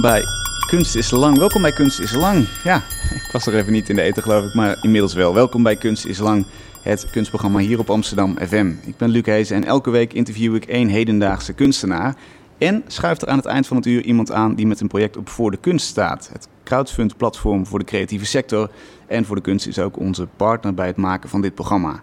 bij Kunst is Lang. Welkom bij Kunst is Lang. Ja, ik was er even niet in de eten geloof ik, maar inmiddels wel. Welkom bij Kunst is Lang, het kunstprogramma hier op Amsterdam FM. Ik ben Luc Hees en elke week interview ik één hedendaagse kunstenaar. En schuift er aan het eind van het uur iemand aan die met een project op Voor de Kunst staat. Het crowdfund-platform voor de creatieve sector. En Voor de Kunst is ook onze partner bij het maken van dit programma.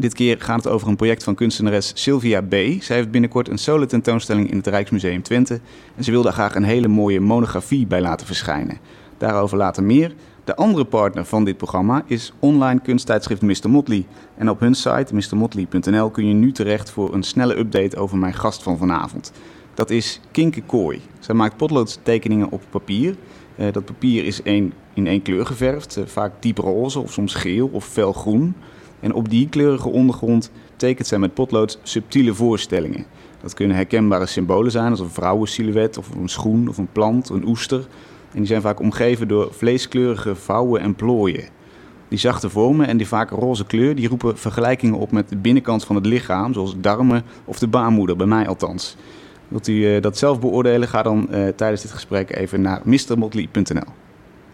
Dit keer gaat het over een project van kunstenares Sylvia B. Zij heeft binnenkort een solo tentoonstelling in het Rijksmuseum Twente. En ze wil daar graag een hele mooie monografie bij laten verschijnen. Daarover later meer. De andere partner van dit programma is online kunsttijdschrift Mr. Motley. En op hun site mrmotley.nl kun je nu terecht voor een snelle update over mijn gast van vanavond. Dat is Kinke Kooi. Zij maakt potloodtekeningen op papier. Uh, dat papier is in één kleur geverfd, uh, vaak diep roze of soms geel of felgroen. En op die kleurige ondergrond tekent zij met potlood subtiele voorstellingen. Dat kunnen herkenbare symbolen zijn, als een vrouwensilhouet of een schoen of een plant, een oester. En die zijn vaak omgeven door vleeskleurige vouwen en plooien. Die zachte vormen en die vaak roze kleur die roepen vergelijkingen op met de binnenkant van het lichaam, zoals darmen of de baarmoeder, bij mij althans. Wilt u uh, dat zelf beoordelen? Ga dan uh, tijdens dit gesprek even naar mrmotley.nl.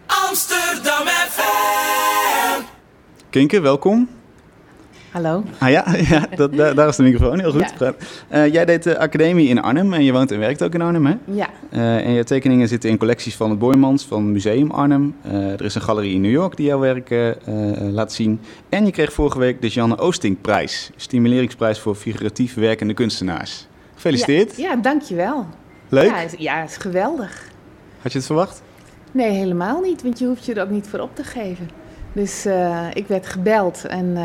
Amsterdam FM. Kinke, welkom. Hallo. Ah ja, ja dat, daar, daar, is de microfoon, heel goed. Ja. Uh, jij deed de academie in Arnhem en je woont en werkt ook in Arnhem, hè? Ja. Uh, en je tekeningen zitten in collecties van het Boymans, van Museum Arnhem. Uh, er is een galerie in New York die jouw werk laat zien. En je kreeg vorige week de Janne Oosting-prijs, stimuleringsprijs voor figuratief werkende kunstenaars. Gefeliciteerd. Ja, ja dankjewel. Leuk? Ja, ja, is geweldig. Had je het verwacht? Nee, helemaal niet, want je hoeft je er ook niet voor op te geven. Dus ik werd gebeld en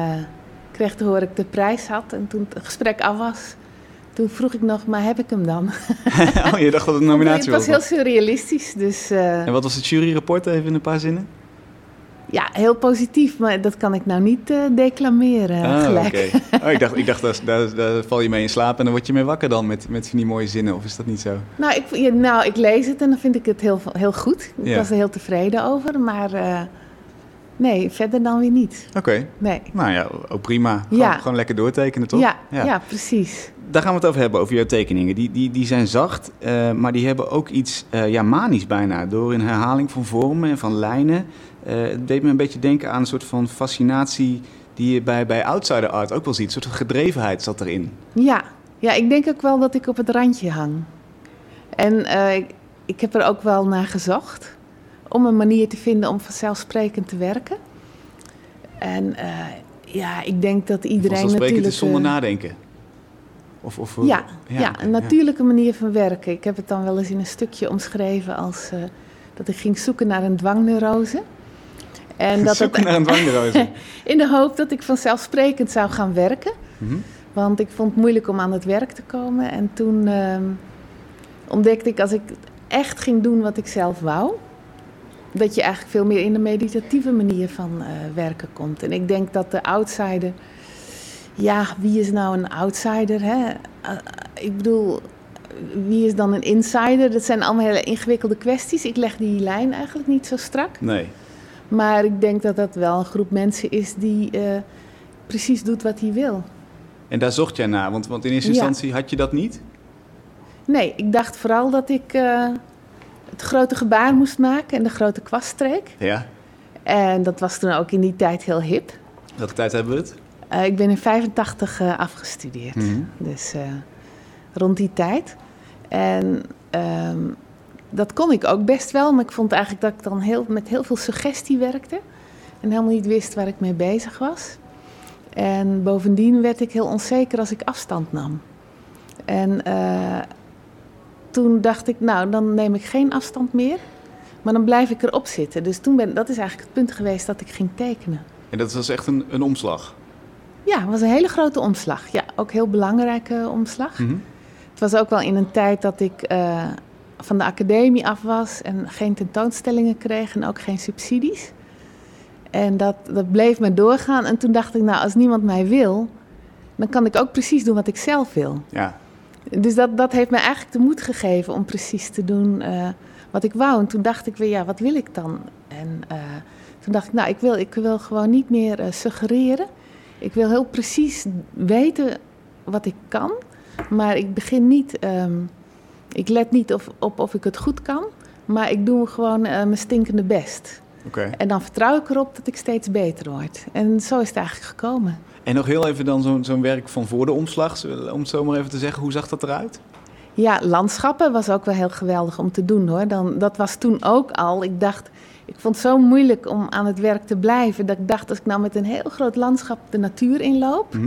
kreeg te horen dat ik de prijs had. En toen het gesprek af was, toen vroeg ik nog, maar heb ik hem dan? oh, je dacht dat het een nominatie was? Het was heel surrealistisch. Dus, uh... En wat was het juryrapport, even in een paar zinnen? Ja, heel positief, maar dat kan ik nou niet uh, declameren ah, gelijk. Okay. Oh, ik dacht, ik dacht daar, daar, daar, val je mee in slaap en dan word je mee wakker dan met, met die mooie zinnen, of is dat niet zo? Nou, ik, ja, nou, ik lees het en dan vind ik het heel, heel goed. Ik ja. was er heel tevreden over, maar... Uh, Nee, verder dan weer niet. Oké. Okay. Nee. Nou ja, ook prima. Gewoon, ja. gewoon lekker doortekenen, toch? Ja, ja. ja, precies. Daar gaan we het over hebben, over jouw tekeningen. Die, die, die zijn zacht, uh, maar die hebben ook iets uh, ja, manisch bijna. Door een herhaling van vormen en van lijnen. Uh, het deed me een beetje denken aan een soort van fascinatie die je bij, bij outsider art ook wel ziet. Een soort van gedrevenheid zat erin. Ja. ja, ik denk ook wel dat ik op het randje hang. En ik, ik heb er ook wel naar gezocht om een manier te vinden om vanzelfsprekend te werken. En uh, ja, ik denk dat iedereen natuurlijk... is zonder nadenken? Of, of, ja, ja, ja, een natuurlijke manier van werken. Ik heb het dan wel eens in een stukje omschreven als uh, dat ik ging zoeken naar een dwangneurose. En dat zoeken het, naar een dwangneurose? in de hoop dat ik vanzelfsprekend zou gaan werken. Mm -hmm. Want ik vond het moeilijk om aan het werk te komen. En toen uh, ontdekte ik als ik echt ging doen wat ik zelf wou dat je eigenlijk veel meer in de meditatieve manier van uh, werken komt. En ik denk dat de outsider, ja, wie is nou een outsider? Hè? Uh, ik bedoel, wie is dan een insider? Dat zijn allemaal hele ingewikkelde kwesties. Ik leg die lijn eigenlijk niet zo strak. Nee. Maar ik denk dat dat wel een groep mensen is die uh, precies doet wat hij wil. En daar zocht jij naar, want, want in eerste instantie had je dat niet? Nee, ik dacht vooral dat ik het grote gebaar moest maken en de grote kwaststreek. Ja. En dat was toen ook in die tijd heel hip. Welke tijd hebben we het? Uh, ik ben in 85 uh, afgestudeerd. Mm -hmm. Dus uh, rond die tijd. En um, dat kon ik ook best wel, maar ik vond eigenlijk dat ik dan heel, met heel veel suggestie werkte. En helemaal niet wist waar ik mee bezig was. En bovendien werd ik heel onzeker als ik afstand nam. En toen dacht ik, nou, dan neem ik geen afstand meer. Maar dan blijf ik erop zitten. Dus toen ben, dat is eigenlijk het punt geweest dat ik ging tekenen. En dat was echt een, een omslag? Ja, het was een hele grote omslag. Ja, ook een heel belangrijke omslag. Mm -hmm. Het was ook wel in een tijd dat ik uh, van de academie af was en geen tentoonstellingen kreeg en ook geen subsidies. En dat, dat bleef me doorgaan. En toen dacht ik, nou, als niemand mij wil, dan kan ik ook precies doen wat ik zelf wil. Ja. Dus dat, dat heeft mij eigenlijk de moed gegeven om precies te doen uh, wat ik wou. En toen dacht ik weer, ja, wat wil ik dan? En uh, toen dacht ik, nou, ik wil, ik wil gewoon niet meer uh, suggereren. Ik wil heel precies weten wat ik kan. Maar ik begin niet, um, ik let niet of, op of ik het goed kan. Maar ik doe gewoon eh, mijn stinkende best. Oké. En dan vertrouw ik erop dat ik steeds beter word. En zo is het eigenlijk gekomen. En nog heel even dan zo'n zo'n werk van voor de omslag, om het zo maar even te zeggen. Hoe zag dat eruit? Ja, landschappen was ook wel heel geweldig om te doen hoor. Dan, dat was toen ook al. Ik dacht, ik vond het zo moeilijk om aan het werk te blijven. Dat ik dacht, als ik nou met een heel groot landschap de natuur inloop, Mhm.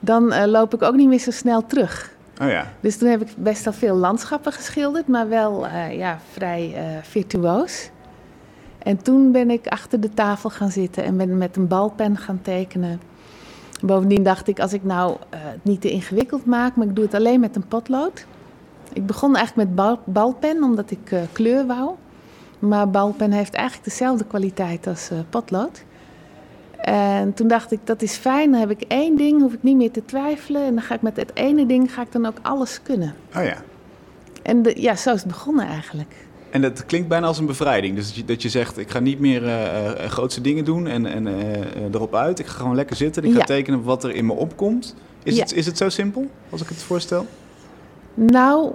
dan eh, loop ik ook niet meer zo snel terug. Oh ja. Dus toen heb ik best wel veel landschappen geschilderd, maar wel eh, ja, vrij eh, virtuoos. En toen ben ik achter de tafel gaan zitten en ben met een balpen gaan tekenen. Bovendien dacht ik, als ik nou het niet te ingewikkeld maak, maar ik doe het alleen met een potlood. Ik begon eigenlijk met bal, balpen, omdat ik eh, kleur wou. Maar balpen heeft eigenlijk dezelfde kwaliteit als eh, potlood. En toen dacht ik, dat is fijn, dan heb ik één ding, hoef ik niet meer te twijfelen. En dan ga ik met het ene ding ga ik dan ook alles kunnen. Oh ja. En de, ja, zo is het begonnen eigenlijk. En dat klinkt bijna als een bevrijding. Dus dat je, dat je zegt, ik ga niet meer eh, eh, grootste dingen doen en, en eh, erop uit. Ik ga gewoon lekker zitten en ik ga Ja. tekenen wat er in me opkomt. Is, Ja. het, is het zo simpel, als ik het voorstel? Nou,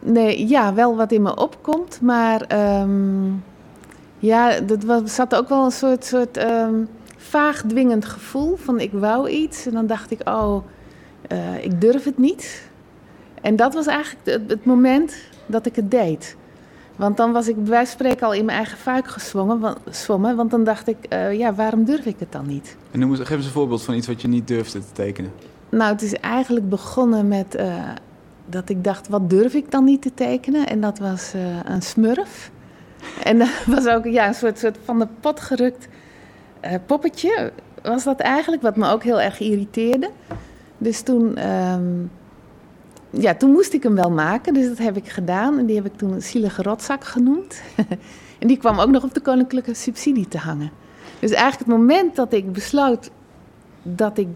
nee, ja, wel wat in me opkomt, maar ehm, ja, dat was, zat ook wel een soort, soort ehm, vaag dwingend gevoel van ik wou iets. En dan dacht ik, oh, ik durf het niet. En dat was eigenlijk het, het moment dat ik het deed. Want dan was ik bij wijze van spreken al in mijn eigen fuik gezwommen, want, zwommen, want dan dacht ik, eh, ja, waarom durf ik het dan niet? En noem eens, geef eens een voorbeeld van iets wat je niet durfde te tekenen. Nou, het is eigenlijk begonnen met eh, dat ik dacht, wat durf ik dan niet te tekenen? En dat was eh, een smurf. En dat was ook ja, een soort, soort van de pot gerukt poppetje. Was dat eigenlijk, wat me ook heel erg irriteerde. Dus toen, ehm, ja, toen moest ik hem wel maken, dus dat heb ik gedaan. En die heb ik toen een zielige rotzak genoemd. en die kwam ook nog op de koninklijke subsidie te hangen. Dus eigenlijk het moment dat ik besloot dat ik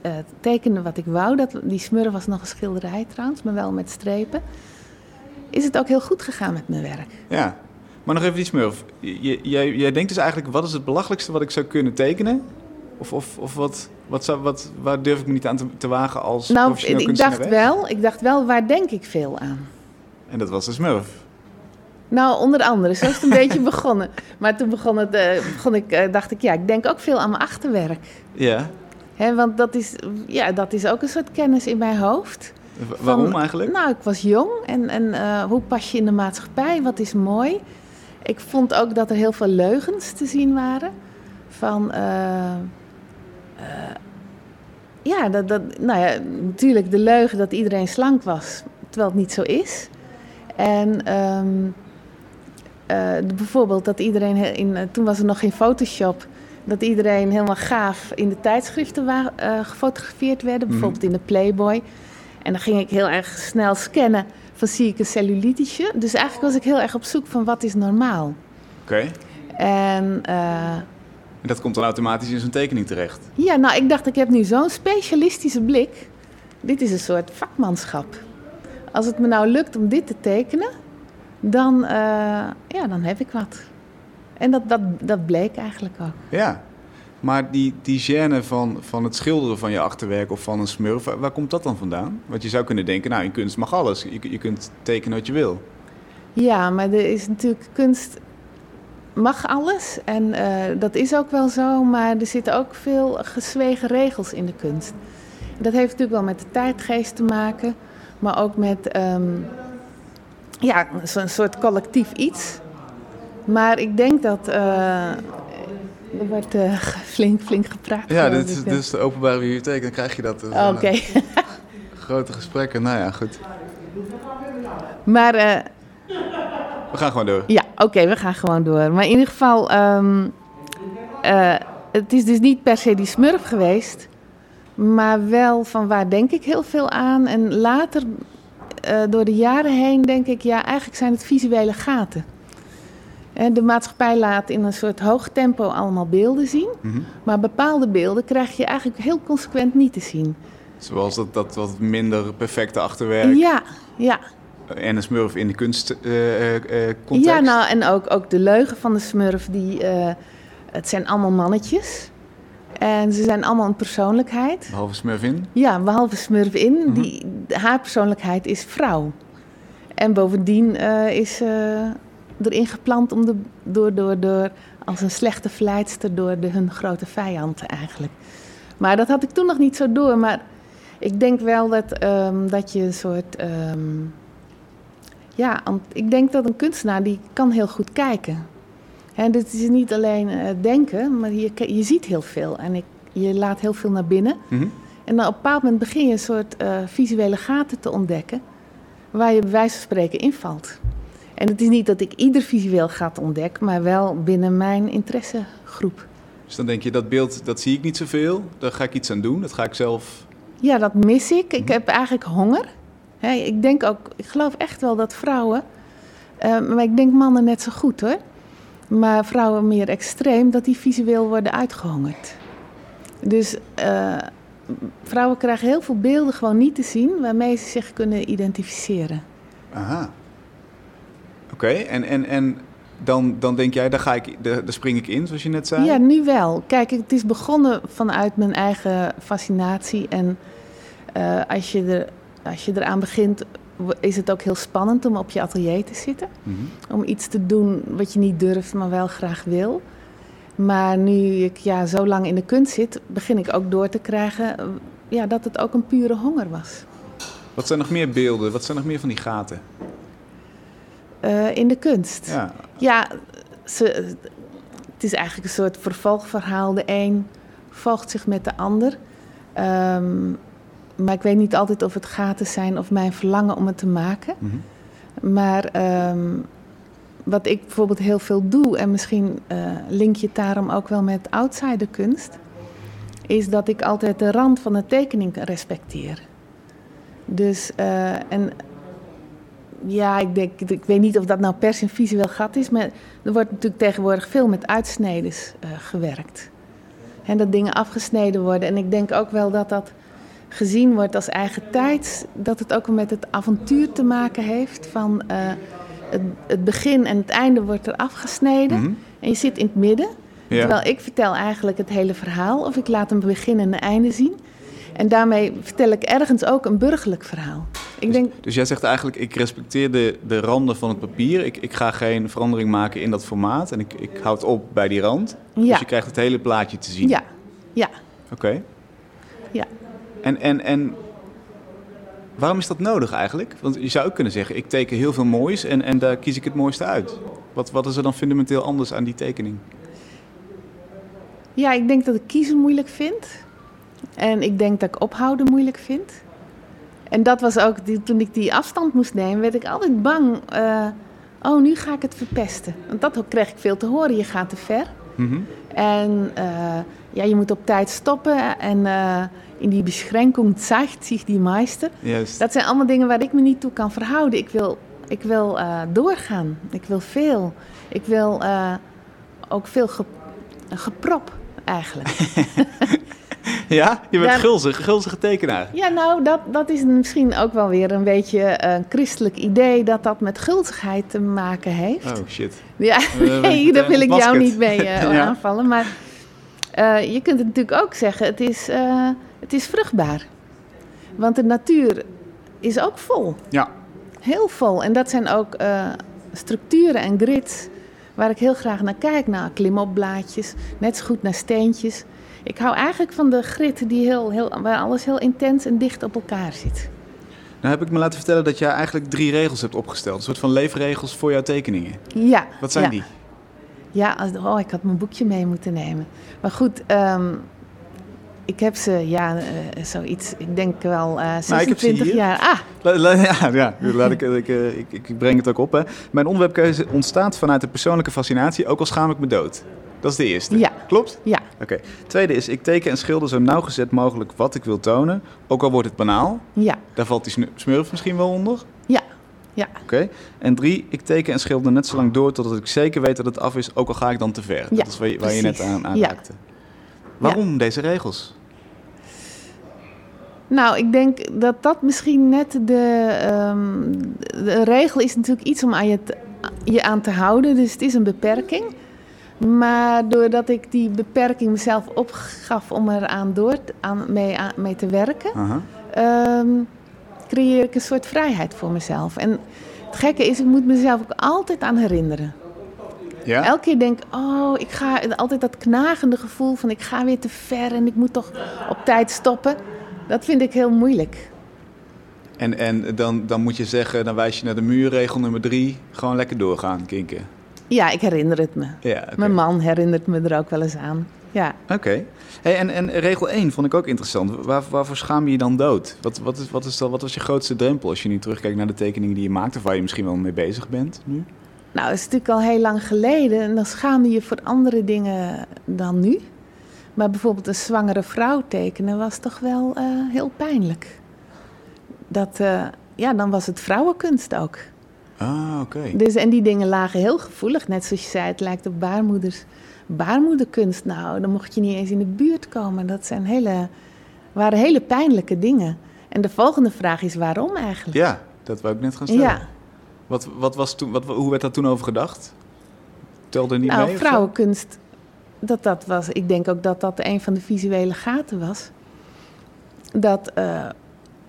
eh, tekende wat ik wou. Dat, die smurf was nog een schilderij trouwens, maar wel met strepen. Is het ook heel goed gegaan met mijn werk. Ja, maar nog even die smurf. Jij, jij denkt dus eigenlijk, wat is het belachelijkste wat ik zou kunnen tekenen? Of, of, of wat, wat zou, wat, waar durf ik me niet aan te, te wagen als Nou, professioneel ik dacht, wel, ik dacht wel, waar denk ik veel aan? En dat was de smurf. Nou, onder andere, zo is het een beetje begonnen. Maar toen begon het, eh, begon ik, eh, dacht ik, ja, ik denk ook veel aan mijn achterwerk. Ja. Hè, want dat is, ja, dat is ook een soort kennis in mijn hoofd. W- waarom Van- eigenlijk? Nou, ik was jong en, en eh, hoe pas je in de maatschappij? Wat is mooi? Ik vond ook dat er heel veel leugens te zien waren. Van, eh, ja, dat, dat, nou ja, natuurlijk de leugen dat iedereen slank was, terwijl het niet zo is. En ehm, eh, bijvoorbeeld dat iedereen, in, eh, toen was er nog geen Photoshop, dat iedereen helemaal gaaf in de tijdschriften wa- eh, gefotografeerd werden, Mhm. bijvoorbeeld in de Playboy. En dan ging ik heel erg snel scannen van zie ik een cellulitetje. Dus eigenlijk was ik heel erg op zoek van wat is normaal. Oké. En En dat komt dan automatisch in zo'n tekening terecht. ja, nou ik dacht ik heb nu zo'n specialistische blik. Dit is een soort vakmanschap. Als het me nou lukt om dit te tekenen, dan, eh, ja, dan heb ik wat. En dat, dat, dat bleek eigenlijk ook. Ja. Maar die, die gêne van, van het schilderen van je achterwerk of van een smurf, waar, waar komt dat dan vandaan? Want je zou kunnen denken, nou in kunst mag alles. Je, je kunt tekenen wat je wil. Ja, maar er is natuurlijk kunst mag alles en eh, dat is ook wel zo, maar er zitten ook veel gezwegen regels in de kunst. Dat heeft natuurlijk wel met de tijdgeest te maken, maar ook met ehm, ja, zo'n soort collectief iets. Maar ik denk dat eh, er wordt eh, flink, flink gepraat. Ja, dit is, ik, dit is de openbare bibliotheek, dan krijg je dat. Zijn, Oké, Grote gesprekken, nou ja, goed. maar We gaan gewoon door. Ja, oké, we gaan gewoon door. Maar in ieder geval, ehm, eh, het is dus niet per se die smurf geweest, maar wel van waar denk ik heel veel aan. En later, eh, door de jaren heen, denk ik, ja, eigenlijk zijn het visuele gaten. En de maatschappij laat in een soort hoog tempo allemaal beelden zien, Mhm. maar bepaalde beelden krijg je eigenlijk heel consequent niet te zien. Zoals dat, dat wat minder perfecte achterwerk Ja, ja. En een smurf in de kunstcontext. context. Ja, nou, en ook, ook de leugen van de smurf, die, eh, het zijn allemaal mannetjes. En ze zijn allemaal een persoonlijkheid. Behalve smurfin. Ja, behalve Smurf in, Mhm. die, haar persoonlijkheid is vrouw. En bovendien eh, is, eh, erin geplant om de, door, door, door, als een slechte verleidster door de, hun grote vijand eigenlijk. Maar dat had ik toen nog niet zo door. Maar ik denk wel dat, ehm, dat je een soort. ehm, ja, want ik denk dat een kunstenaar die kan heel goed kijken. En dit is niet alleen eh, denken, maar je, je ziet heel veel. En ik, je laat heel veel naar binnen. Mhm. En dan op een bepaald moment begin je een soort eh, visuele gaten te ontdekken. Waar je bij wijze van spreken invalt. En het is niet dat ik ieder visueel gat ontdek, maar wel binnen mijn interessegroep. Dus dan denk je, dat beeld, dat zie ik niet zoveel. Daar ga ik iets aan doen. Dat ga ik zelf... Ja, dat mis ik. Ik heb eigenlijk honger. Ik denk ook, ik geloof echt wel dat vrouwen, eh, maar ik denk mannen net zo goed hoor. Maar vrouwen meer extreem, dat die visueel worden uitgehongerd. Dus eh, vrouwen krijgen heel veel beelden gewoon niet te zien waarmee ze zich kunnen identificeren. Aha. Oké, en, en, en dan, dan denk jij, daar, ga ik, daar, daar spring ik in, zoals je net zei? Ja, nu wel. Kijk, het is begonnen vanuit mijn eigen fascinatie. En eh, als, je er, als je eraan begint, is het ook heel spannend om op je atelier te zitten. Mhm. Om iets te doen wat je niet durft, maar wel graag wil. Maar nu ik ja, zo lang in de kunst zit, begin ik ook door te krijgen ja, dat het ook een pure honger was. Wat zijn nog meer beelden? Wat zijn nog meer van die gaten? Eh, in de kunst. Ja, Ja, ze, het is eigenlijk een soort vervolgverhaal. De een volgt zich met de ander. Ehm, maar ik weet niet altijd of het gaten zijn of mijn verlangen om het te maken. Mhm. Maar ehm, wat ik bijvoorbeeld heel veel doe, en misschien eh, link je het daarom ook wel met outsiderkunst, is dat ik altijd de rand van de tekening respecteer. Dus, eh, en ja, ik, denk, ik weet niet of dat nou per se een visueel gat is, maar er wordt natuurlijk tegenwoordig veel met uitsnedens eh, gewerkt. En dat dingen afgesneden worden. En ik denk ook wel dat dat gezien wordt als eigen tijd, dat het ook wel met het avontuur te maken heeft van eh, het, het begin en het einde wordt er afgesneden. Mhm. En je zit in het midden. Ja. Terwijl ik vertel eigenlijk het hele verhaal, of ik laat een begin en een einde zien. En daarmee vertel ik ergens ook een burgerlijk verhaal. Ik denk, Dus jij zegt eigenlijk, ik respecteer de, de randen van het papier. Ik, ik ga geen verandering maken in dat formaat. En ik, ik houd op bij die rand. Ja. Dus je krijgt het hele plaatje te zien. ja, ja, Oké. ja. En, en, en waarom is dat nodig eigenlijk? Want je zou ook kunnen zeggen, ik teken heel veel moois en, en daar kies ik het mooiste uit. Wat, wat is er dan fundamenteel anders aan die tekening? Ja, ik denk dat ik kiezen moeilijk vind. En ik denk dat ik ophouden moeilijk vind. En dat was ook, die, toen ik die afstand moest nemen, werd ik altijd bang. eh, oh, nu ga ik het verpesten. Want dat kreeg ik veel te horen, je gaat te ver. Mhm. En eh, ja, je moet op tijd stoppen. En eh, in die beschränkung zeigt zich die meester. Juist. Dat zijn allemaal dingen waar ik me niet toe kan verhouden. Ik wil, ik wil eh, doorgaan. Ik wil veel. Ik wil eh, ook veel ge, geprop, eigenlijk. Ja, je bent Ja. gulzig, gulzige tekenaar. Ja, nou, dat, dat is misschien ook wel weer een beetje een christelijk idee... dat dat met gulzigheid te maken heeft. Oh shit. Ja, nee, daar wil ik jou niet mee Ja. aanvallen. Maar eh, je kunt het natuurlijk ook zeggen, het is, eh, het is vruchtbaar. Want de natuur is ook vol. Ja. Heel vol. En dat zijn ook eh, structuren en grids waar ik heel graag naar kijk. Naar klimopblaadjes, net zo goed naar steentjes. Ik hou eigenlijk van de grid die heel, heel, waar alles heel intens en dicht op elkaar zit. Nou heb ik me laten vertellen dat jij eigenlijk drie regels hebt opgesteld. Een soort van leefregels voor jouw tekeningen. Ja. Wat zijn ja. die? Ja, als, oh, ik had mijn boekje mee moeten nemen. Maar goed, ehm, ik heb ze, ja, eh, zoiets, ik denk wel eh Nou, ik 26 heb ze hier. jaar. Ah, La- la- ja, ja laat ik, ik, eh, ik, ik breng het ook op. Hè. Mijn onderwerpkeuze ontstaat vanuit de persoonlijke fascinatie, ook al schaam ik me dood. Dat is de eerste. Ja. Klopt? ja, Oké. Tweede is, ik teken en schilder zo nauwgezet mogelijk wat ik wil tonen. Ook al wordt het banaal. ja, Daar valt die smurf misschien wel onder. ja, ja. Oké. En drie, ik teken en schilder net zo lang door totdat ik zeker weet dat het af is, ook al ga ik dan te ver. Ja, dat is waar je, waar je net aan, aan Ja. Waarom deze regels? Nou, ik denk dat dat misschien net de, ehm, de regel is natuurlijk iets om aan je, te- je aan te houden. Dus het is een beperking. Maar doordat ik die beperking mezelf opgaf om eraan door te- aan, mee, aan, mee te werken, creëer ik een soort vrijheid voor mezelf. En Het gekke is, ik moet mezelf ook altijd aan herinneren. Ja? Elke keer denk ik, oh, ik ga altijd dat knagende gevoel van ik ga weer te ver en ik moet toch op tijd stoppen. Dat vind ik heel moeilijk. En, en dan, dan moet je zeggen, dan wijs je naar de muurregel nummer drie, gewoon lekker doorgaan, kinken. Ja, ik herinner het me. Ja. Mijn man herinnert me er ook wel eens aan. Ja. Oké. Hey, en, en regel 1 vond ik ook interessant. Waar, waarvoor schaam je je dan dood? Wat, wat, is, wat, is dan, wat was je grootste drempel als je nu terugkijkt naar de tekeningen die je maakt... of waar je misschien wel mee bezig bent nu? Nou, het is natuurlijk al heel lang geleden en dan schaam je je voor andere dingen dan nu. Maar bijvoorbeeld een zwangere vrouw tekenen was toch wel eh, heel pijnlijk. Dat, eh, ja, dan was het vrouwenkunst ook. Ah, oké. Dus, en die dingen lagen heel gevoelig. Net zoals je zei, het lijkt op baarmoeders. Baarmoederkunst, nou, dan mocht je niet eens in de buurt komen. Dat zijn hele, waren hele pijnlijke dingen. En de volgende vraag is waarom eigenlijk? Ja, dat wou ik net gaan stellen. Ja, Wat, wat was toen, wat, hoe werd daar toen over gedacht? Telde niet nou, mee? zo? vrouwenkunst, dat, dat was, ik denk ook dat dat een van de visuele gaten was. Dat eh,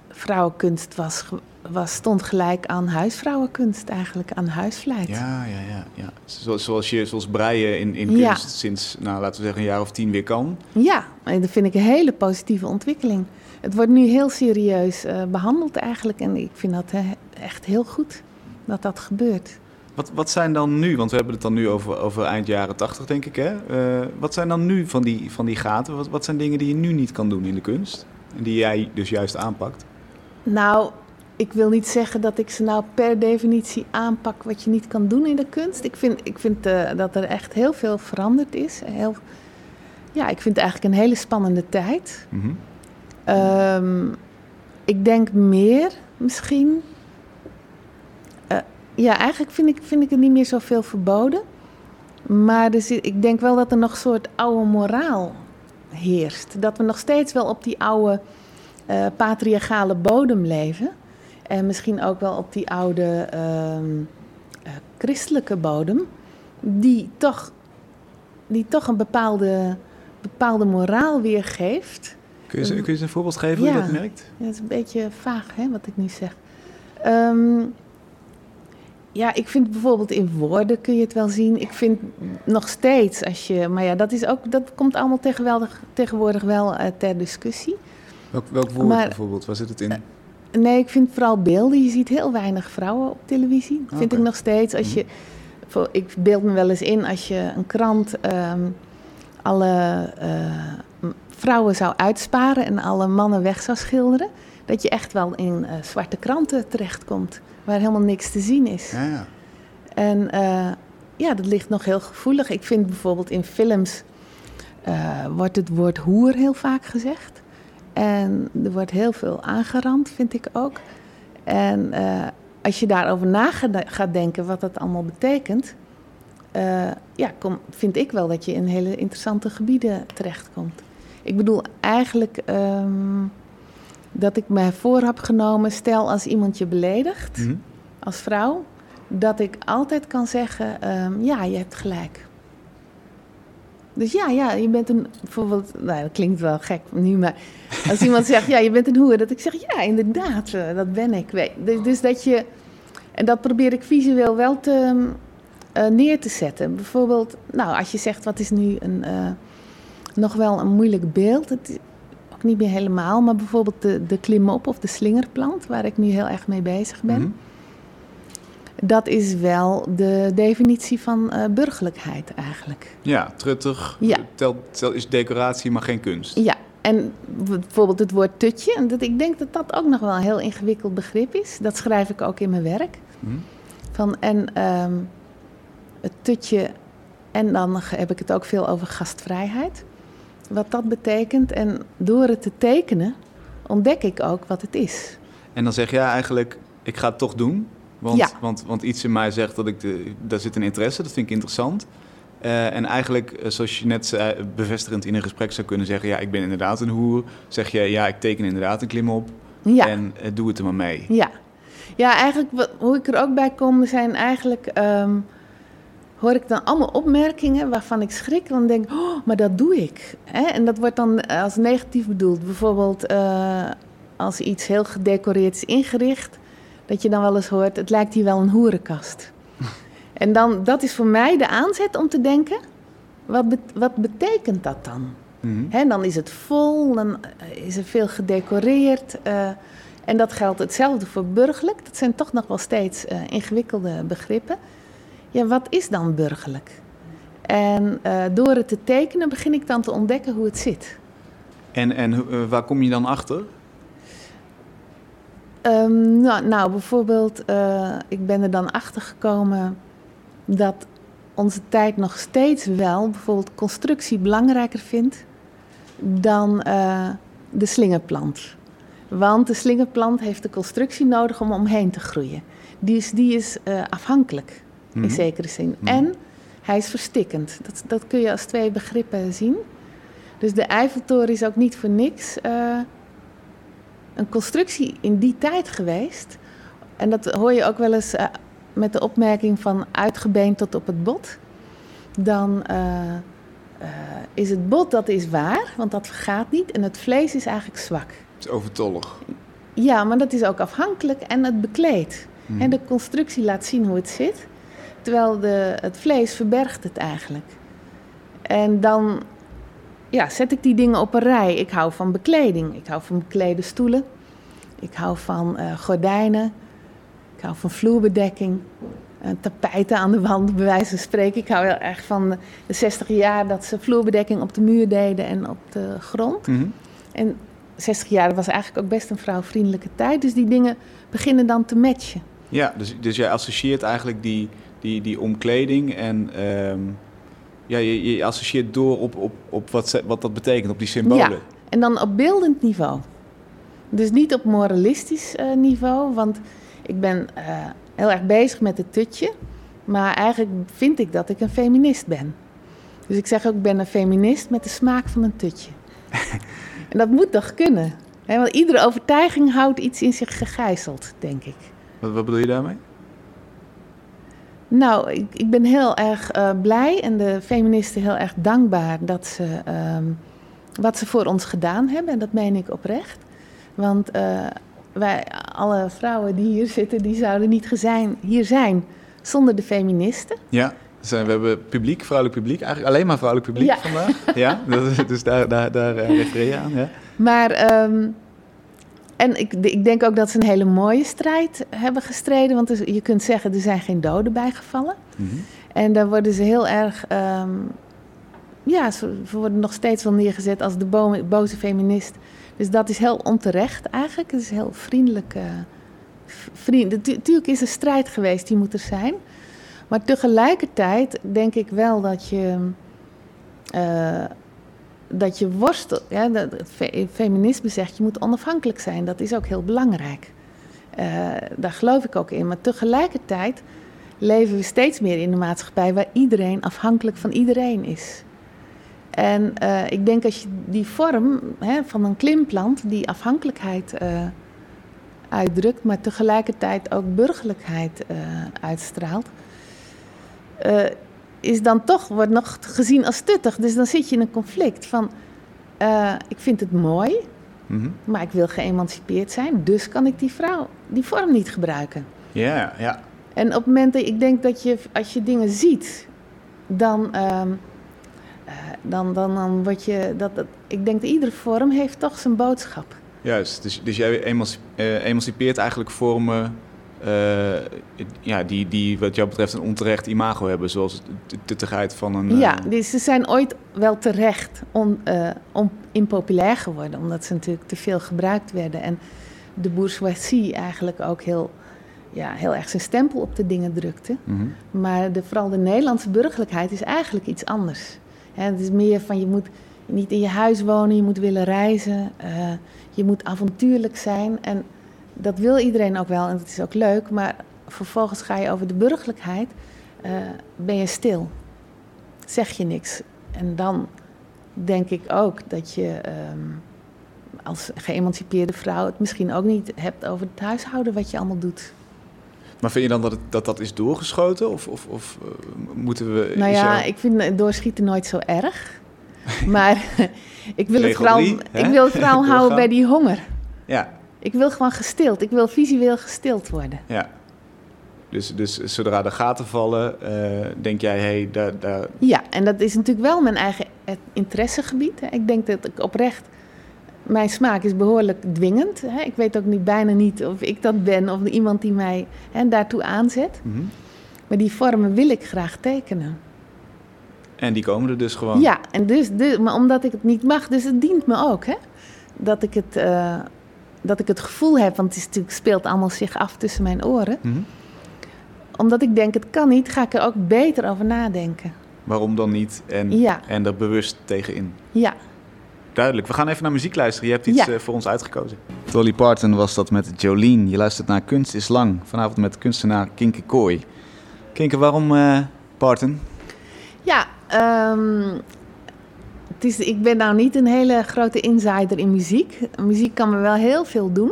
vrouwenkunst was, was, stond gelijk aan huisvrouwenkunst eigenlijk, aan huisvleit. Ja, ja, ja. ja. Zoals, zoals je zoals breien in, in Ja. kunst sinds, nou, laten we zeggen, een jaar of tien weer kan. Ja, en dat vind ik een hele positieve ontwikkeling. Het wordt nu heel serieus eh, behandeld eigenlijk. En ik vind dat echt heel goed dat dat gebeurt. Wat, wat zijn dan nu, want we hebben het dan nu over, over eind jaren tachtig, denk ik, hè? Eh, wat zijn dan nu van die, van die gaten? Wat, wat zijn dingen die je nu niet kan doen in de kunst? En die jij dus juist aanpakt? Nou, ik wil niet zeggen dat ik ze nou per definitie aanpak wat je niet kan doen in de kunst. Ik vind, ik vind eh, dat er echt heel veel veranderd is. Heel, ja, ik vind het eigenlijk een hele spannende tijd. Mhm. Ehm, ik denk meer misschien. Eh, ja, eigenlijk vind ik, vind ik het niet meer zoveel verboden. Maar er zit, ik denk wel dat er nog een soort oude moraal heerst. Dat we nog steeds wel op die oude eh, patriarchale bodem leven. En misschien ook wel op die oude ehm, eh, christelijke bodem. Die toch, die toch een bepaalde, bepaalde moraal weergeeft. Kun, je, ze- kun je eens een voorbeeld geven hoe je dat merkt? Ja, dat is een beetje vaag, hè, wat ik nu zeg. Ehm, ja, ik vind bijvoorbeeld in woorden kun je het wel zien. Ik vind nog steeds als je... Maar ja, dat, is ook, dat komt allemaal tegenwoordig, tegenwoordig wel eh, ter discussie. Welk, welk woord Maar- bijvoorbeeld? Waar zit het in? Nee, ik vind vooral beelden. Je ziet heel weinig vrouwen op televisie. Vind ik nog steeds. Als je, voor, ik beeld me wel eens in als je een krant ehm, alle eh, vrouwen zou uitsparen en alle mannen weg zou schilderen. Dat je echt wel in eh, zwarte kranten terechtkomt. Waar helemaal niks te zien is. Ja, ja. En eh, ja, dat ligt nog heel gevoelig. Ik vind bijvoorbeeld in films wordt het woord hoer heel vaak gezegd. En er wordt heel veel aangerand, vind ik ook. En eh, als je daarover na gaat- denken wat dat allemaal betekent, eh, ja, kom, vind ik wel dat je in hele interessante gebieden terechtkomt. Ik bedoel eigenlijk ehm, dat ik mij voor heb genomen, stel als iemand je beledigt Mhm. als vrouw, dat ik altijd kan zeggen: ehm, ja, je hebt gelijk. Dus ja, ja, je bent een. Bijvoorbeeld, nou, dat klinkt wel gek nu, maar als iemand zegt: ja, je bent een hoer, dat ik zeg: ja, inderdaad, eh, dat ben ik. Dus, dus dat je. En dat probeer ik visueel wel te, eh, neer te zetten. Bijvoorbeeld, nou, als je zegt: wat is nu een. eh, nog wel een moeilijk beeld. Het ook niet meer helemaal, maar bijvoorbeeld de, de klimop of de slingerplant, waar ik nu heel erg mee bezig ben. Mhm. Dat is wel de definitie van eh, burgerlijkheid eigenlijk. Ja, truttig. Ja. Telt, is decoratie, maar geen kunst. Ja, en bijvoorbeeld het woord tutje. En dat, ik denk dat dat ook nog wel een heel ingewikkeld begrip is. Dat schrijf ik ook in mijn werk. Mhm. Van, en ehm, het tutje, en dan heb ik het ook veel over gastvrijheid. Wat dat betekent. En door het te tekenen ontdek ik ook wat het is. En dan zeg jij eigenlijk, ik ga het toch doen. Want, Ja. want, want iets in mij zegt dat ik, de, daar zit een interesse, dat vind ik interessant. Eh, en eigenlijk, eh, zoals je net zei, bevestigend in een gesprek zou kunnen zeggen... ja, ik ben inderdaad een hoer. Zeg je, ja, ik teken inderdaad een klimop. Ja. En eh, doe het er maar mee. Ja, ja eigenlijk wat, hoe ik er ook bij kom, zijn eigenlijk. ehm, hoor ik dan allemaal opmerkingen waarvan ik schrik. Dan denk ik, oh, maar dat doe ik. Hè? En dat wordt dan als negatief bedoeld. Bijvoorbeeld als iets heel gedecoreerd is ingericht. Dat je dan wel eens hoort, het lijkt hier wel een hoerenkast. en dan, dat is voor mij de aanzet om te denken, wat, wat betekent dat dan? Mm dan is het vol, dan is er veel gedecoreerd. Uh, en dat geldt hetzelfde voor burgerlijk. Dat zijn toch nog wel steeds uh, ingewikkelde begrippen. Ja, wat is dan burgerlijk? En uh, door het te tekenen begin ik dan te ontdekken hoe het zit. En, en waar kom je dan achter? Um, nou, nou, bijvoorbeeld, uh, ik ben er dan achter gekomen dat onze tijd nog steeds wel bijvoorbeeld constructie belangrijker vindt dan uh, de slingerplant. Want de slingerplant heeft de constructie nodig om omheen te groeien. Die is, die is uh, afhankelijk, in mhm. zekere zin. Mhm. En hij is verstikkend. Dat, dat kun je als twee begrippen zien. Dus de Eiffeltoren is ook niet voor niks een constructie in die tijd geweest. En dat hoor je ook wel eens uh, met de opmerking van uitgebeend tot op het bot. Dan uh, uh, is het bot, dat is waar, want dat vergaat niet. En het vlees is eigenlijk zwak. Het is overtollig. Ja, maar dat is ook afhankelijk en het bekleedt. Hmm. En de constructie laat zien hoe het zit. Terwijl de, het vlees verbergt het eigenlijk. En dan ja, zet ik die dingen op een rij. Ik hou van bekleding. Ik hou van beklede stoelen. Ik hou van uh, gordijnen. Ik hou van vloerbedekking. Uh, tapijten aan de wand, bij wijze van spreken. Ik hou heel erg van de 60 jaar dat ze vloerbedekking op de muur deden en op de grond. Mm -hmm. En 60 jaar was eigenlijk ook best een vrouwvriendelijke tijd. Dus die dingen beginnen dan te matchen. Ja, dus, dus jij associeert eigenlijk die, die, die omkleding en... Uh ja, je, je associeert door op, op, op wat, wat dat betekent, op die symbolen. Ja, en dan op beeldend niveau. Dus niet op moralistisch uh, niveau, want ik ben uh, heel erg bezig met het tutje. Maar eigenlijk vind ik dat ik een feminist ben. Dus ik zeg ook, ik ben een feminist met de smaak van een tutje. en dat moet toch kunnen? Hè? Want iedere overtuiging houdt iets in zich gegijzeld, denk ik. Wat, wat bedoel je daarmee? Nou, ik, ik ben heel erg uh, blij en de feministen heel erg dankbaar dat ze um, wat ze voor ons gedaan hebben. En dat meen ik oprecht. Want uh, wij, alle vrouwen die hier zitten, die zouden niet gezijn, hier zijn zonder de feministen. Ja, zijn, we hebben publiek, vrouwelijk publiek, eigenlijk alleen maar vrouwelijk publiek ja. vandaag. Ja, dus daar, daar, daar uh, refereer je aan. Ja. Maar um, en ik, ik, denk ook dat ze een hele mooie strijd hebben gestreden. Want je kunt zeggen, er zijn geen doden bijgevallen. Mm -hmm. En daar worden ze heel erg... Um, ja, ze worden nog steeds wel neergezet als de bo boze feminist. Dus dat is heel onterecht eigenlijk. Het is heel vriendelijk. Vriend. Natuurlijk is er strijd geweest, die moet er zijn. Maar tegelijkertijd denk ik wel dat je... Uh, dat je worstelt. Ja, het feminisme zegt je moet onafhankelijk zijn. Dat is ook heel belangrijk. Uh, daar geloof ik ook in. Maar tegelijkertijd leven we steeds meer in een maatschappij waar iedereen afhankelijk van iedereen is. En uh, ik denk als je die vorm hè, van een klimplant, die afhankelijkheid uh, uitdrukt, maar tegelijkertijd ook burgerlijkheid uitstraalt is dan toch, wordt nog gezien als stuttig. Dus dan zit je in een conflict van, uh, ik vind het mooi, mm -hmm. maar ik wil geëmancipeerd zijn. Dus kan ik die vrouw, die vorm niet gebruiken. Ja, ja. En op het moment dat ik denk dat je, als je dingen ziet, dan, uh, dan, dan, dan word je, dat, dat, ik denk dat iedere vorm heeft toch zijn boodschap. Juist, dus, dus jij emancipeert eigenlijk vormen ja, die, die wat jou betreft een onterecht imago hebben, zoals de tuttigheid van een... Ja, dus ze zijn ooit wel terecht on, on, impopulair geworden, omdat ze natuurlijk te veel gebruikt werden. En de bourgeoisie eigenlijk ook heel, ja, heel erg zijn stempel op de dingen drukte. Mm -hmm. Maar de, vooral de Nederlandse burgerlijkheid is eigenlijk iets anders. Hè, het is meer van je moet niet in je huis wonen, je moet willen reizen, uh, je moet avontuurlijk zijn en dat wil iedereen ook wel en dat is ook leuk, maar vervolgens ga je over de burgerlijkheid, uh, ben je stil. Zeg je niks. En dan denk ik ook dat je um, als geëmancipeerde vrouw het misschien ook niet hebt over het huishouden wat je allemaal doet. Maar vind je dan dat het, dat, dat is doorgeschoten? Of, of, of uh, moeten we. Nou ja, jou... ik vind doorschieten nooit zo erg. maar ik wil het vooral, ik wil het vooral houden bij die honger. Ja. Ik wil gewoon gestild. Ik wil visueel gestild worden. Ja. Dus, dus zodra de gaten vallen, eh, denk jij, hé, hey, daar, daar... Ja, en dat is natuurlijk wel mijn eigen interessegebied. Ik denk dat ik oprecht... Mijn smaak is behoorlijk dwingend. Ik weet ook niet, bijna niet of ik dat ben of iemand die mij hè, daartoe aanzet. Mhm. Maar die vormen wil ik graag tekenen. En die komen er dus gewoon? Ja, en dus, dus, maar omdat ik het niet mag, dus het dient me ook. Hè? Dat, ik het, uh, dat ik het gevoel heb, want het is natuurlijk, speelt allemaal zich af tussen mijn oren. Mhm. Omdat ik denk, het kan niet, ga ik er ook beter over nadenken. Waarom dan niet? En, ja. en er bewust tegenin. Ja. Duidelijk. We gaan even naar muziek luisteren. Je hebt iets ja. uh, voor ons uitgekozen. Dolly Parton was dat met Jolene. Je luistert naar Kunst is Lang. Vanavond met kunstenaar Kinke Kooi. Kinke, waarom uh, Parton? Ja, Um, het is, ik ben nou niet een hele grote insider in muziek. Muziek kan me wel heel veel doen.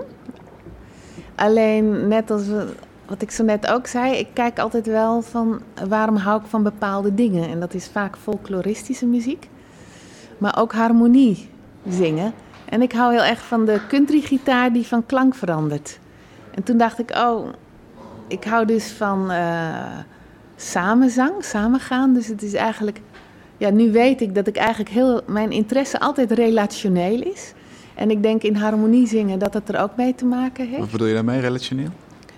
Alleen, net als wat ik zo net ook zei, ik kijk altijd wel van waarom hou ik van bepaalde dingen. En dat is vaak folkloristische muziek, maar ook harmonie zingen. En ik hou heel erg van de countrygitaar die van klank verandert. En toen dacht ik, oh, ik hou dus van uh, samenzang, samengaan. Dus het is eigenlijk ja, nu weet ik dat ik eigenlijk heel, mijn interesse altijd relationeel is. En ik denk in harmonie zingen dat het er ook mee te maken heeft. Wat bedoel je daarmee, relationeel?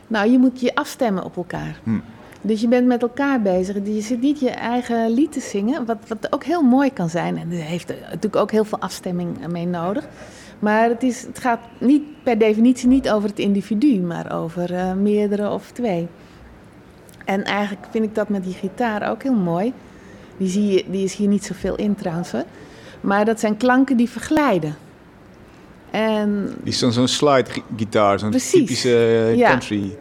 Nou, je moet je afstemmen op elkaar. Hm. Dus je bent met elkaar bezig. Je zit niet je eigen lied te zingen, wat, wat ook heel mooi kan zijn. En er heeft natuurlijk ook heel veel afstemming mee nodig. Maar het, is, het gaat niet per definitie niet over het individu, maar over uh, meerdere of twee. En eigenlijk vind ik dat met die gitaar ook heel mooi. Die, zie je, die is hier niet zoveel in trouwens. Maar dat zijn klanken die verglijden. En, die is dan zo'n slide gitaar, zo'n typische eh, country.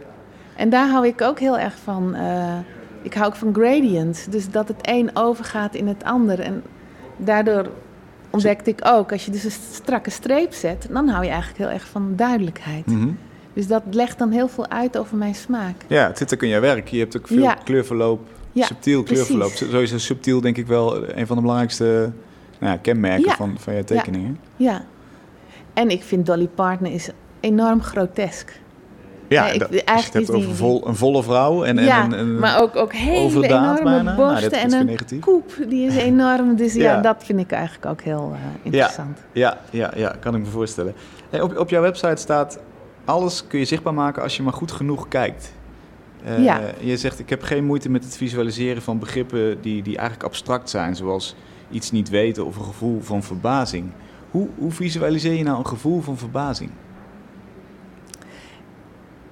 En daar hou ik ook heel erg van. Uh, ik hou ook van gradients. Dus dat het een overgaat in het ander. En daardoor ontdekte ik ook, als je dus een strakke streep zet, dan hou je eigenlijk heel erg van duidelijkheid. Mhm. Dus dat legt dan heel veel uit over mijn smaak. Ja, het zit ook in jouw werk. Je hebt ook veel kleurverloop ja, subtiel kleurverloop. Zo is subtiel denk ik wel een van de belangrijkste nou ja, kenmerken van, van je tekeningen. Ja. en ik vind Dolly Parton is enorm grotesk. Ja, ik, dat, eigenlijk je het over vol, een volle vrouw en, ja, en, en, maar ook, ook hele enorme bijna. Nou, borsten en een koep, die is enorm. Dus ja, dat vind ik eigenlijk ook heel uh, interessant. Ja, ja, ja, kan ik me voorstellen. Hey, op, op jouw website staat, alles kun je zichtbaar maken als je maar goed genoeg kijkt. Uh, ja. Je zegt, ik heb geen moeite met het visualiseren van begrippen die, die eigenlijk abstract zijn, zoals iets niet weten of een gevoel van verbazing. Hoe, hoe visualiseer je nou een gevoel van verbazing?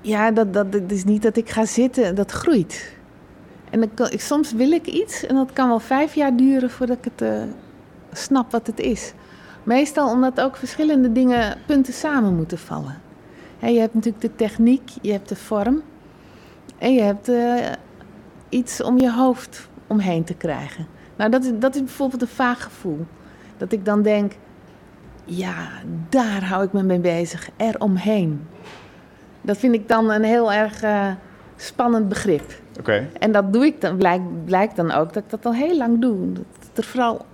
Ja, dat, dat, dat is niet dat ik ga zitten, dat groeit. En dan kan, soms wil ik iets en dat kan wel vijf jaar duren voordat ik het uh, snap wat het is. Meestal omdat ook verschillende dingen, punten samen moeten vallen. je hebt natuurlijk de techniek, je hebt de vorm. En je hebt uh, iets om je hoofd omheen te krijgen. Nou, dat is, dat is bijvoorbeeld een vaag gevoel. Dat ik dan denk, ja, daar hou ik me mee bezig, eromheen. Dat vind ik dan een heel erg uh, spannend begrip. Oké. En dat doe ik dan, blijkt, blijkt dan ook dat ik dat al heel lang doe. Dat het er vooral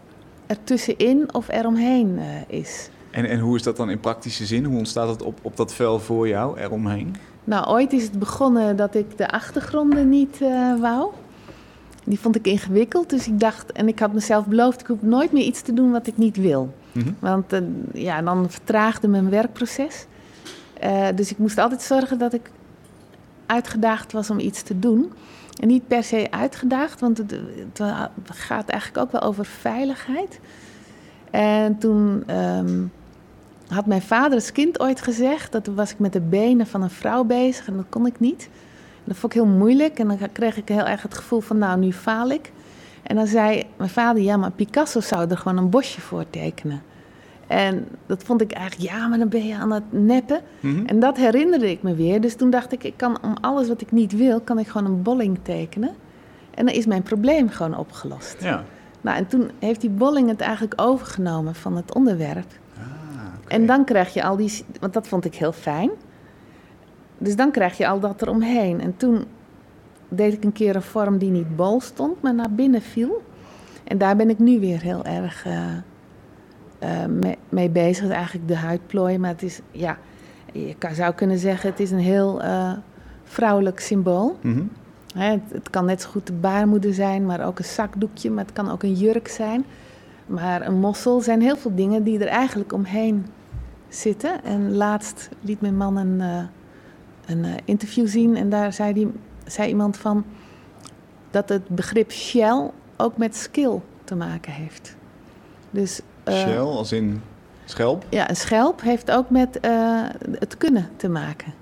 ertussenin of eromheen uh, is. En, en hoe is dat dan in praktische zin? Hoe ontstaat het op, op dat vel voor jou, eromheen? Nou, ooit is het begonnen dat ik de achtergronden niet uh, wou. Die vond ik ingewikkeld, dus ik dacht, en ik had mezelf beloofd, ik hoef nooit meer iets te doen wat ik niet wil. Mhm. Want uh, ja, dan vertraagde mijn werkproces. Uh, dus ik moest altijd zorgen dat ik uitgedaagd was om iets te doen. En niet per se uitgedaagd, want het, het gaat eigenlijk ook wel over veiligheid. En toen um, had mijn vader als kind ooit gezegd. Dat was ik met de benen van een vrouw bezig en dat kon ik niet. dat vond ik heel moeilijk en dan kreeg ik heel erg het gevoel van nou, nu faal ik. En dan zei mijn vader, ja, maar Picasso zou er gewoon een bosje voor tekenen. En dat vond ik eigenlijk, ja, maar dan ben je aan het neppen. Mhm. En dat herinnerde ik me weer. Dus toen dacht ik, ik kan om alles wat ik niet wil, kan ik gewoon een bolling tekenen. En dan is mijn probleem gewoon opgelost. Ja. Nou, en toen heeft die bolling het eigenlijk overgenomen van het onderwerp. En dan krijg je al die, want dat vond ik heel fijn. Dus dan krijg je al dat eromheen. En toen deed ik een keer een vorm die niet bol stond, maar naar binnen viel. En daar ben ik nu weer heel erg uh, mee, mee, bezig. Eigenlijk de huidplooi, maar het is, ja... je zou kunnen zeggen, het is een heel uh, vrouwelijk symbool. Mm het, het, kan net zo goed de baarmoeder zijn, maar ook een zakdoekje, maar het kan ook een jurk zijn. Maar een mossel zijn heel veel dingen die er eigenlijk omheen zitten. En laatst liet mijn man een, uh, een interview zien en daar zei, die, zei iemand van dat het begrip shell ook met skill te maken heeft. Dus, shell als in Schelp? Ja, een schelp heeft ook met het kunnen te maken.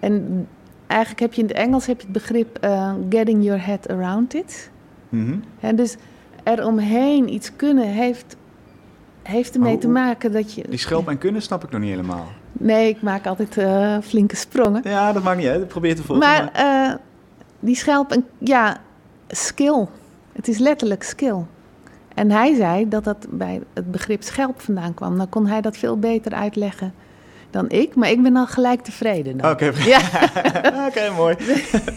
En eigenlijk heb je in het Engels heb je het begrip uh, getting your head around it. Mm En dus eromheen iets kunnen heeft, heeft ermee oh, te maken dat je... Die schelp en kunnen snap ik nog niet helemaal. Nee, ik maak altijd uh, flinke sprongen. Ja, dat maakt niet uit. Probeer te volgen. Maar, maar... die schelp en... Ja, skill. Het is letterlijk skill. En hij zei dat dat bij het begrip schelp vandaan kwam. Dan kon hij dat veel beter uitleggen dan ik, maar ik ben al gelijk tevreden. Oké, ja. Oké, mooi.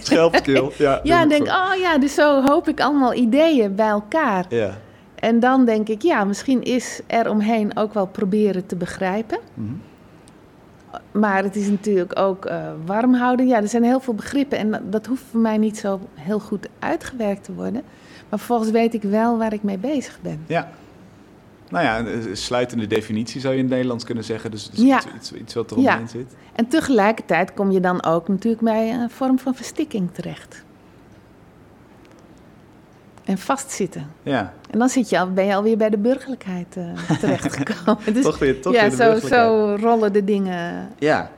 Schelpkil. Ja, ja en denk, oh ja, dus zo hoop ik allemaal ideeën bij elkaar. Ja. En dan denk ik, ja, misschien is er omheen ook wel proberen te begrijpen. Mhm. Maar het is natuurlijk ook uh, warm houden. Ja, er zijn heel veel begrippen en dat hoeft voor mij niet zo heel goed uitgewerkt te worden. Maar vervolgens weet ik wel waar ik mee bezig ben. Ja. Nou ja, een sluitende definitie zou je in het Nederlands kunnen zeggen. Dus, dus ja. iets, iets, wat eromheen ja. zit. En tegelijkertijd kom je dan ook natuurlijk bij een vorm van verstikking terecht. En vastzitten. Ja. En dan zit je al, ben je alweer bij de burgerlijkheid uh, terechtgekomen. dus, toch weer, toch ja, weer de zo, zo rollen de dingen. Ja.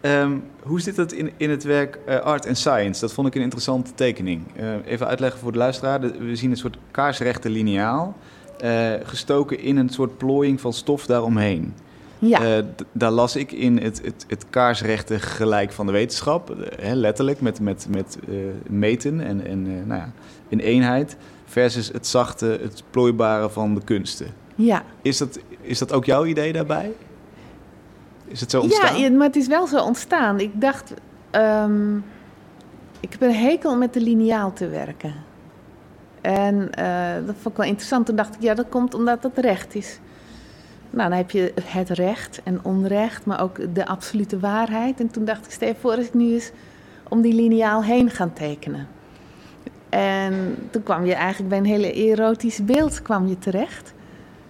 Ehm, hoe zit het in, in het werk uh, Art and Science? Dat vond ik een interessante tekening. Uh, even uitleggen voor de luisteraar. we zien een soort kaarsrechte lineaal. Gestoken in een soort plooiing van stof daaromheen. Ja. daar las ik in het, het, het, kaarsrechte gelijk van de wetenschap. letterlijk met, met, met meten en, en nou ja, een eenheid. Versus het zachte, het plooibare van de kunsten. Ja. Is dat, is dat ook jouw idee daarbij? Is het zo ontstaan? Ja, maar het is wel zo ontstaan. Ik dacht, um, ik heb een hekel met de lineaal te werken. En dat vond ik wel interessant. Toen dacht ik, ja, dat komt omdat het recht is. Nou, dan heb je het recht en onrecht, maar ook de absolute waarheid. En toen dacht ik, stel voor als ik nu eens om die lineaal heen gaan tekenen. En toen kwam je eigenlijk bij een hele erotisch beeld kwam je terecht.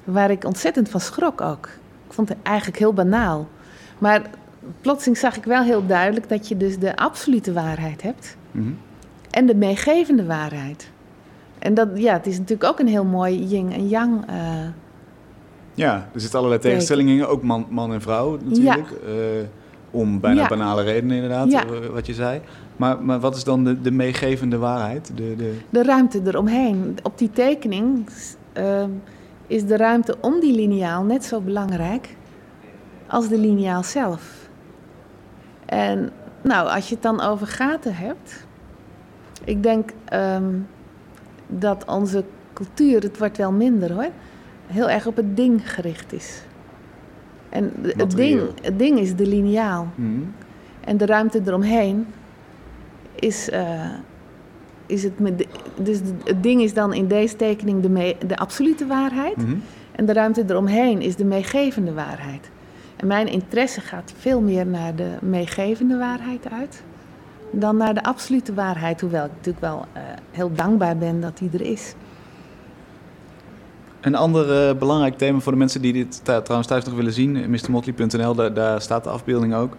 Waar ik ontzettend van schrok ook. Ik vond het eigenlijk heel banaal. Maar plotseling zag ik wel heel duidelijk dat je dus de absolute waarheid hebt mhm. en de meegevende waarheid. En dat, ja, het is natuurlijk ook een heel mooi yin en yang. Uh, ja, er zitten allerlei tegenstellingen, ook man, man en vrouw natuurlijk. Ja. Uh, om bijna banale redenen inderdaad, ja. Eh, wat je zei. Maar, maar wat is dan de, de meegevende waarheid? De, de... de ruimte eromheen. Op die tekening uh, is de ruimte om die lineaal net zo belangrijk als de lineaal zelf. En nou, als je het dan over gaten hebt, ik denk um, dat onze cultuur, het wordt wel minder hoor, heel erg op het ding gericht is. En het ding, het ding is de lineaal. Mm. En de ruimte eromheen is, uh, is het. Met dus het ding is dan in deze tekening de, me, de absolute waarheid. Mm. En de ruimte eromheen is de meegevende waarheid. En mijn interesse gaat veel meer naar de meegevende waarheid uit dan naar de absolute waarheid. Hoewel ik natuurlijk wel uh, heel dankbaar ben dat die er is. Een ander uh, belangrijk thema voor de mensen die dit trouwens thuis nog willen zien, mrmotley.nl, daar, daar, staat de afbeelding ook.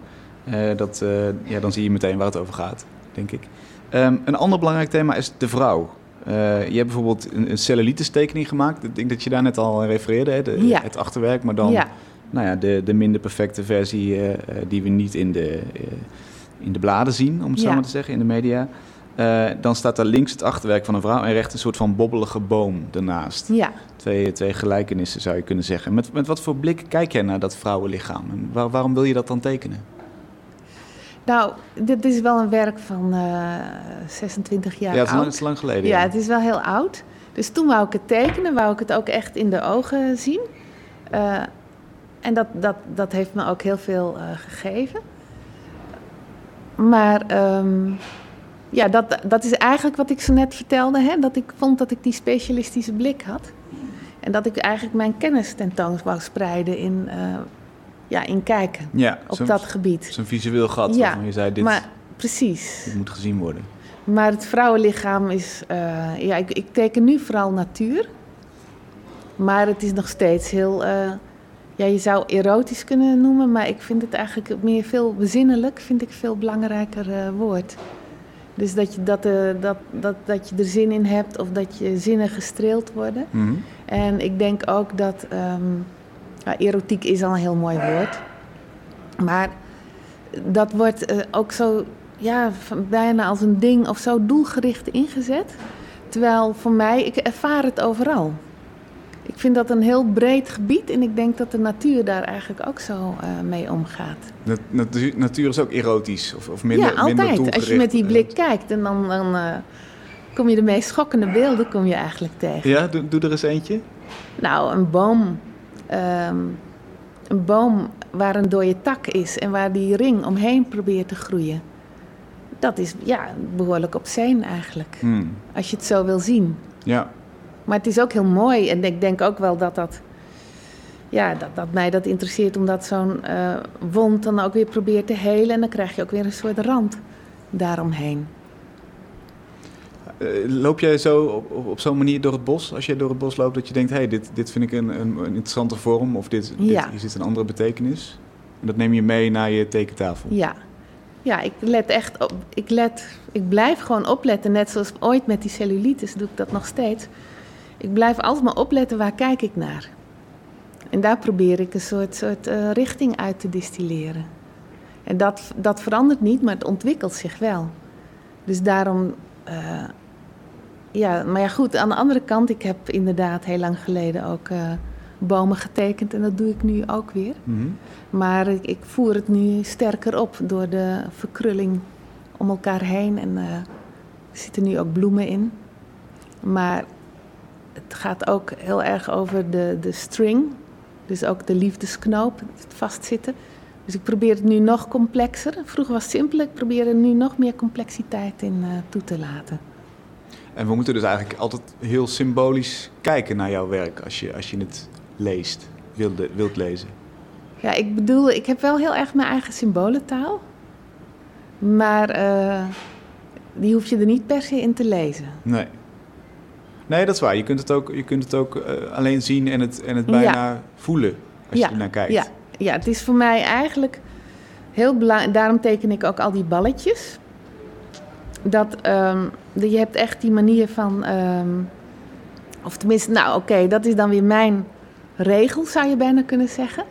Uh, dat, ja, dan zie je meteen waar het over gaat, denk ik. Um, een ander belangrijk thema is de vrouw. je hebt bijvoorbeeld een, een cellulitis tekening gemaakt. Ik denk dat je daar net al refereerde, hè? De, ja. het achterwerk, maar dan ja nou ja, de, de minder perfecte versie die we niet in de, in de bladen zien, om het zo maar te zeggen, in de media. Uh, dan staat daar links het achterwerk van een vrouw en rechts een soort van bobbelige boom ernaast. Ja. Twee, twee gelijkenissen zou je kunnen zeggen. Met, met wat voor blik kijk jij naar dat vrouwenlichaam? En waar, waarom wil je dat dan tekenen? Nou, dit is wel een werk van 26 jaar Ja, het is, lang, het is lang geleden. Ja, het is wel heel oud. Dus toen wou ik het tekenen, wou ik het ook echt in de ogen zien. Uh, en dat, dat, dat heeft me ook heel veel uh, gegeven. Maar um, ja, dat, dat is eigenlijk wat ik zo net vertelde. Hè? Dat ik vond dat ik die specialistische blik had. En dat ik eigenlijk mijn kennis tentoon wou spreiden in uh, ja, in kijken. Ja, op dat gebied. Zo'n visueel gat Ja, waarvan je zei, dit, Maar precies. dit moet gezien worden. Maar het vrouwenlichaam is. eh, ja, ik, ik teken nu vooral natuur. Maar het is nog steeds heel. eh, ja, je zou erotisch kunnen noemen, maar ik vind het eigenlijk meer veel bezinnelijk, vind ik een veel belangrijker eh, woord. Dus dat je, dat, eh, dat, dat, dat je er zin in hebt of dat je zinnen gestreeld worden. Mhm. En ik denk ook dat. ehm, ja, erotiek is al een heel mooi woord. Maar dat wordt eh, ook zo. Ja, bijna als een ding of zo doelgericht ingezet. Terwijl voor mij, ik ervaar het overal. Ik vind dat een heel breed gebied en ik denk dat de natuur daar eigenlijk ook zo eh, mee omgaat. Nat- natuur, natuur is ook erotisch, of, of minder, ja, minder altijd. Als je met die blik kijkt en dan, dan eh, kom je de meest schokkende beelden kom je eigenlijk tegen. eh. Ja, doe, doe er eens eentje. Nou, een boom. ehm, een boom waar een dode tak is en waar die ring omheen probeert te groeien. Dat is ja, behoorlijk obscene eigenlijk, Hmm. als je het zo wil zien. Ja, Maar het is ook heel mooi en ik denk ook wel dat dat, ja, dat, dat mij dat interesseert, omdat zo'n eh, wond dan ook weer probeert te helen en dan krijg je ook weer een soort rand daaromheen. Eh, loop jij zo op, op, op zo'n manier door het bos? Als jij door het bos loopt, dat je denkt: hé, hey, dit, dit vind ik een, een, een interessante vorm, of dit, dit, Ja. hier zit een andere betekenis. En dat neem je mee naar je tekentafel. Ja. Ja, ik let echt op. Ik, let, ik blijf gewoon opletten. Net zoals ooit met die cellulitis doe ik dat nog steeds. Ik blijf altijd maar opletten waar kijk ik naar. En daar probeer ik een soort, soort eh, richting uit te distilleren. En dat, dat verandert niet, maar het ontwikkelt zich wel. Dus daarom. eh, ja, maar ja, goed, aan de andere kant, ik heb inderdaad heel lang geleden ook eh, bomen getekend. En dat doe ik nu ook weer. Mhm. Maar ik, ik voer het nu sterker op door de verkrulling om elkaar heen. En er zitten nu ook bloemen in. Maar het gaat ook heel erg over de, de string. Dus ook de liefdesknoop, het vastzitten. Dus ik probeer het nu nog complexer. Vroeger was het simpel, ik probeer er nu nog meer complexiteit in eh, toe te laten. En we moeten dus eigenlijk altijd heel symbolisch kijken naar jouw werk als je, als je het leest, wilde, wilt lezen. Ja, ik bedoel, ik heb wel heel erg mijn eigen symbolentaal. Maar eh, die hoef je er niet per se in te lezen. Nee. Nee, dat is waar. Je kunt het ook, je kunt het ook eh, alleen zien en het, en het bijna voelen als Ja, je ernaar kijkt. Ja, ja, het is voor mij eigenlijk heel belangrijk. Daarom teken ik ook al die balletjes. Dat de- je hebt echt die manier van. ehm, of tenminste, nou oké, dat is dan weer mijn regel, zou je bijna kunnen zeggen.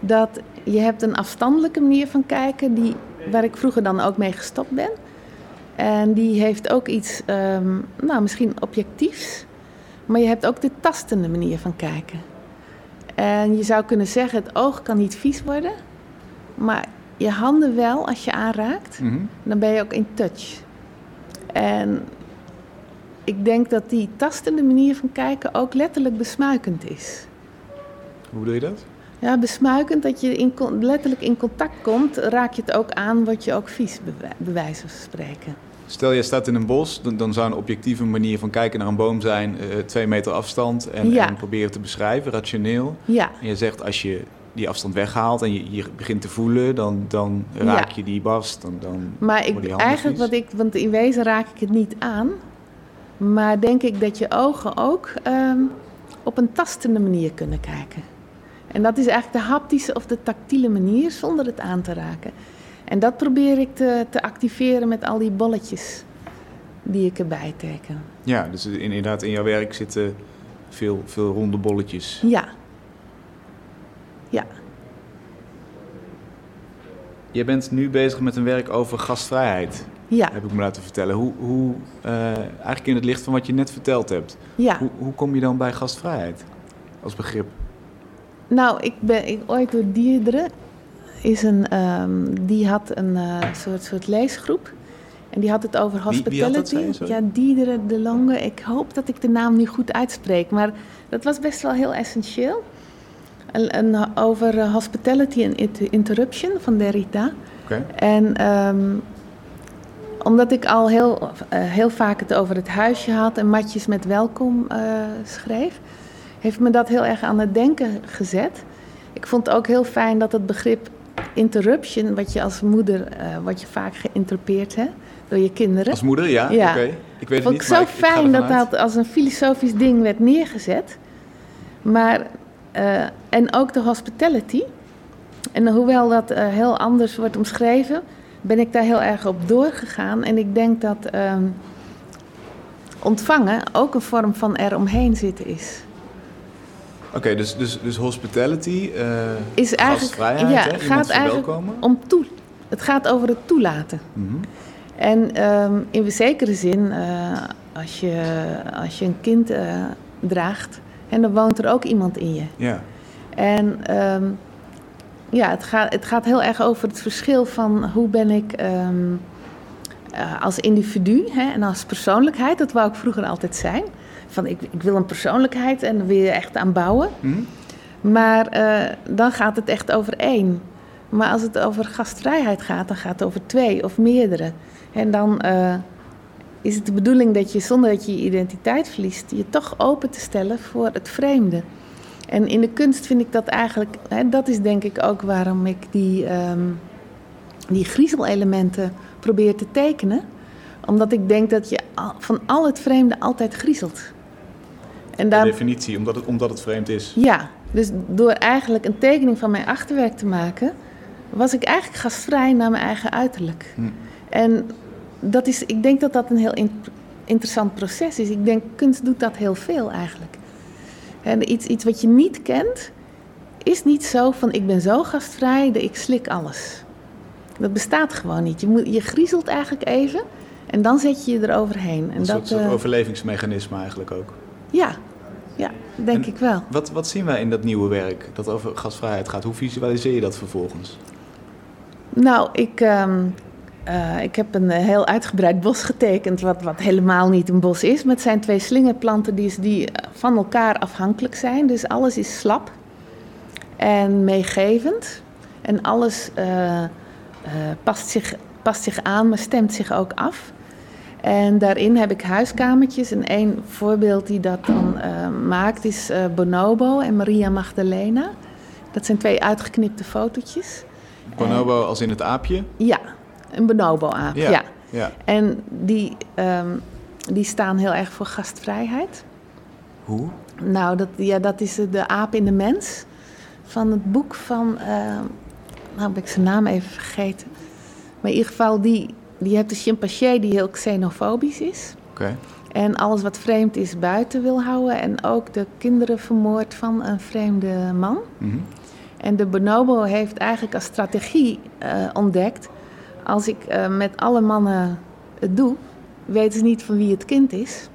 Dat je hebt een afstandelijke manier van kijken, die, waar ik vroeger dan ook mee gestopt ben. En die heeft ook iets, ehm, nou misschien objectiefs. Maar je hebt ook de tastende manier van kijken. En je zou kunnen zeggen, het oog kan niet vies worden. Maar je handen wel, als je aanraakt, Mhm. dan ben je ook in touch. En ik denk dat die tastende manier van kijken ook letterlijk besmuikend is. Hoe bedoel je dat? Ja, besmuikend, dat je in, letterlijk in contact komt, raak je het ook aan, word je ook vies, wijze van spreken. Stel, je staat in een bos, dan, dan zou een objectieve manier van kijken naar een boom zijn... eh, twee meter afstand en, Ja. en proberen te beschrijven, rationeel. Ja, En je zegt, als je die afstand weghaalt en je, je begint te voelen... dan, dan raak Ja. je die barst, dan, dan maar ik, eigenlijk wat ik, want in wezen raak ik het niet aan. Maar denk ik dat je ogen ook ehm, op een tastende manier kunnen kijken. En dat is eigenlijk de haptische of de tactiele manier zonder het aan te raken. En dat probeer ik te, te activeren met al die bolletjes die ik erbij teken. Ja, dus inderdaad in jouw werk zitten veel, veel ronde bolletjes. Ja. Ja. Je bent nu bezig met een werk over gastvrijheid, Ja. heb ik me laten vertellen. Hoe, hoe eh, eigenlijk in het licht van wat je net verteld hebt, Ja. hoe, hoe kom je dan bij gastvrijheid als begrip? Nou, ik ben ik, ooit door Dierdre is een, ehm, die had een eh, soort, soort leesgroep. En die had het over Wie- wie had dat, hospitality. ja, Diedere de Lange. Ik hoop dat ik de naam nu goed uitspreek. Maar dat was best wel heel essentieel. Een- over eh, hospitality en inter- interruption van Derrida. En ehm, omdat ik al heel, eh, heel vaak het over het huisje had en matjes met welkom schreef, heeft me dat heel erg aan het denken gezet. ik vond het ook heel fijn dat het begrip interruption, wat je als moeder, uh, wat je vaak geïnterpreteerd hè, door je kinderen. Als moeder, ja. Ja. Oké. Ik weet het vond niet, ik zo ik, fijn dat uit. dat als een filosofisch ding werd neergezet. Maar, eh, en ook de hospitality. En hoewel dat eh, heel anders wordt omschreven, ben ik daar heel erg op doorgegaan. En ik denk dat ehm, ontvangen ook een vorm van eromheen zitten is. Oké, dus, dus, dus hospitality, eh Is eigenlijk, ja, hè? Gaat eigenlijk om toe. Het gaat over het toelaten. Mhm. En ehm, in zekere zin, eh, als, je, als je een kind eh, draagt, en dan woont er ook iemand in je. Ja. En ehm, ja, het gaat, het gaat heel erg over het verschil van hoe ben ik ehm, eh, als individu hè, en als persoonlijkheid. Dat wou ik vroeger altijd zijn. Van ik, ik wil een persoonlijkheid en daar wil je echt aan bouwen. Mhm. Maar eh, dan gaat het echt over één. Maar als het over gastvrijheid gaat, dan gaat het over twee of meerdere. En dan eh, is het de bedoeling dat je zonder dat je je identiteit verliest, je toch open te stellen voor het vreemde. En in de kunst vind ik dat eigenlijk, hè, dat is denk ik ook waarom ik die, ehm die griezelelementen probeer te tekenen. Omdat ik denk dat je van al het vreemde altijd griezelt. En Per definitie, omdat het, omdat het vreemd is. ja, dus door eigenlijk een tekening van mijn achterwerk te maken, was ik eigenlijk gastvrij naar mijn eigen uiterlijk. Hm. En dat is, ik denk dat dat een heel in- interessant proces is. Ik denk, kunst doet dat heel veel eigenlijk. En iets, iets wat je niet kent, is niet zo van ik ben zo gastvrij dat ik slik alles. Dat bestaat gewoon niet. Je, moet, je griezelt eigenlijk even en dan zet je je eroverheen. En Een dat, soort, soort eh, overlevingsmechanisme eigenlijk ook. ja, denk En- ik wel. Wat, wat zien wij in dat nieuwe werk dat over gastvrijheid gaat? Hoe visualiseer je dat vervolgens? Nou, ik, ehm, eh, ik heb een eh, heel uitgebreid bos getekend, wat, wat helemaal niet een bos is. Maar het zijn twee slingerplanten die, die eh, van elkaar afhankelijk zijn. Dus alles is slap en meegevend. En alles past, zich, past zich aan, maar stemt zich ook af. En daarin heb ik huiskamertjes. En één voorbeeld die dat dan eh, maakt is eh, Bonobo en Maria Magdalena. Dat zijn twee uitgeknipte fotootjes. Bonobo als in het aapje? Ja, een bonobo-aap. Ja. Ja. Ja. En die, ehm, die staan heel erg voor gastvrijheid. Hoe? Nou, dat, ja, dat is de aap in de mens. Van het boek van... ehm, nou, ben ik zijn naam even vergeten. Maar in ieder geval, die, die hebt een chimpansee die heel xenofobisch is. Oké. En alles wat vreemd is buiten wil houden. En ook de kinderen vermoord van een vreemde man. Mhm. En de bonobo heeft eigenlijk als strategie eh, ontdekt... als ik eh, met alle mannen het doe, weten ze niet van wie het kind is.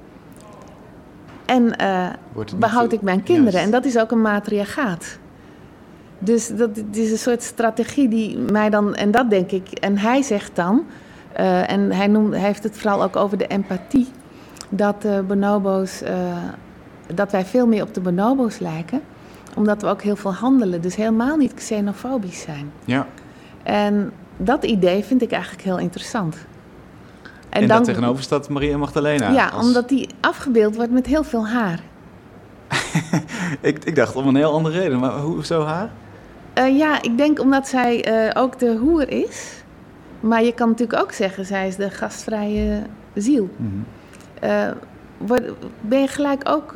En eh, behoud ik mijn kinderen. Juist. En dat is ook een matriarchaat. Dus dat het is een soort strategie die mij dan... En dat denk ik... En hij zegt dan... eh, en hij, noemt, hij heeft het vooral ook over de empathie... dat de bonobo's... eh, dat wij veel meer op de bonobo's lijken... omdat we ook heel veel handelen. Dus helemaal niet xenofobisch zijn. Ja. En dat idee vind ik eigenlijk heel interessant. En, daar tegenover staat Maria Magdalena. Ja, als- omdat die afgebeeld wordt met heel veel haar. ik, ik dacht om een heel andere reden, maar hoezo haar? Eh, ja, ik denk omdat zij eh, ook de hoer is. Maar je kan natuurlijk ook zeggen, zij is de gastvrije ziel. Mhm. Eh, word- ben je gelijk ook,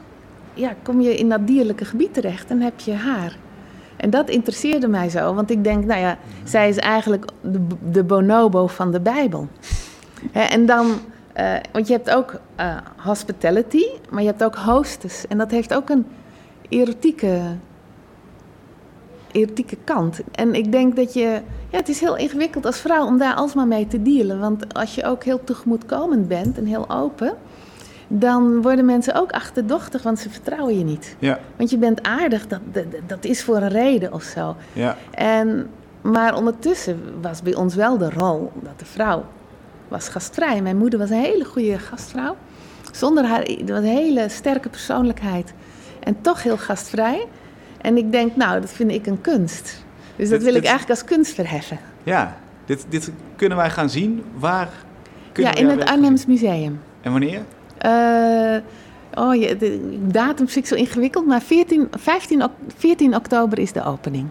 ja, kom je in dat dierlijke gebied terecht en heb je haar. En dat interesseerde mij zo, want ik denk, nou ja, zij is eigenlijk de, de bonobo van de Bijbel. Hè, en dan, eh, want je hebt ook eh, hospitality, maar je hebt ook hostess. En dat heeft ook een erotieke, erotieke kant. En ik denk dat je, ja, het is heel ingewikkeld als vrouw om daar alsmaar mee te dealen. Want als je ook heel tegemoetkomend bent en heel open, dan worden mensen ook achterdochtig, want ze vertrouwen je niet. Ja, Want je bent aardig, dat, dat, dat is voor een reden of zo. ja. En, maar ondertussen was bij ons wel de rol dat de vrouw was gastvrij. Mijn moeder was een hele goede gastvrouw. Zonder haar, dat was een hele sterke persoonlijkheid. En toch heel gastvrij. En ik denk, nou, dat vind ik een kunst. Dus dat Dit- wil ik dit- eigenlijk als kunst verheffen. ja. Dit, dit kunnen wij gaan zien. Waar kunnen Ja, in het Arnhems? Museum. En wanneer? Eh, Oh, je, de datum vind ik zo ingewikkeld, maar 14, 15, 14 oktober is de opening.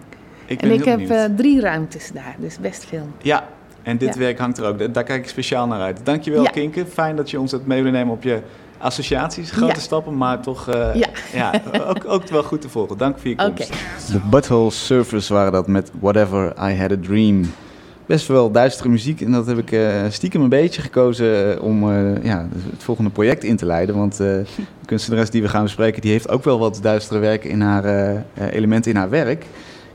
Ik en ik heb uh, drie ruimtes daar, dus best veel. Ja, en dit werk hangt er ook. Daar kijk ik speciaal naar uit. Dankjewel, ja. Kinke. Fijn dat je ons het mee wil nemen op je associaties. Grote stappen, maar toch uh, ja. ja. ook, ook wel goed te volgen. Dank voor je komst. Okay. De Butthole Surfers waren dat met Whatever I Had a Dream. Best wel duistere muziek en dat heb ik uh, stiekem een beetje gekozen om uh, ja, het volgende project in te leiden. Want de kunstenares die we gaan bespreken, die heeft ook wel wat duistere werken in haar elementen in haar werk.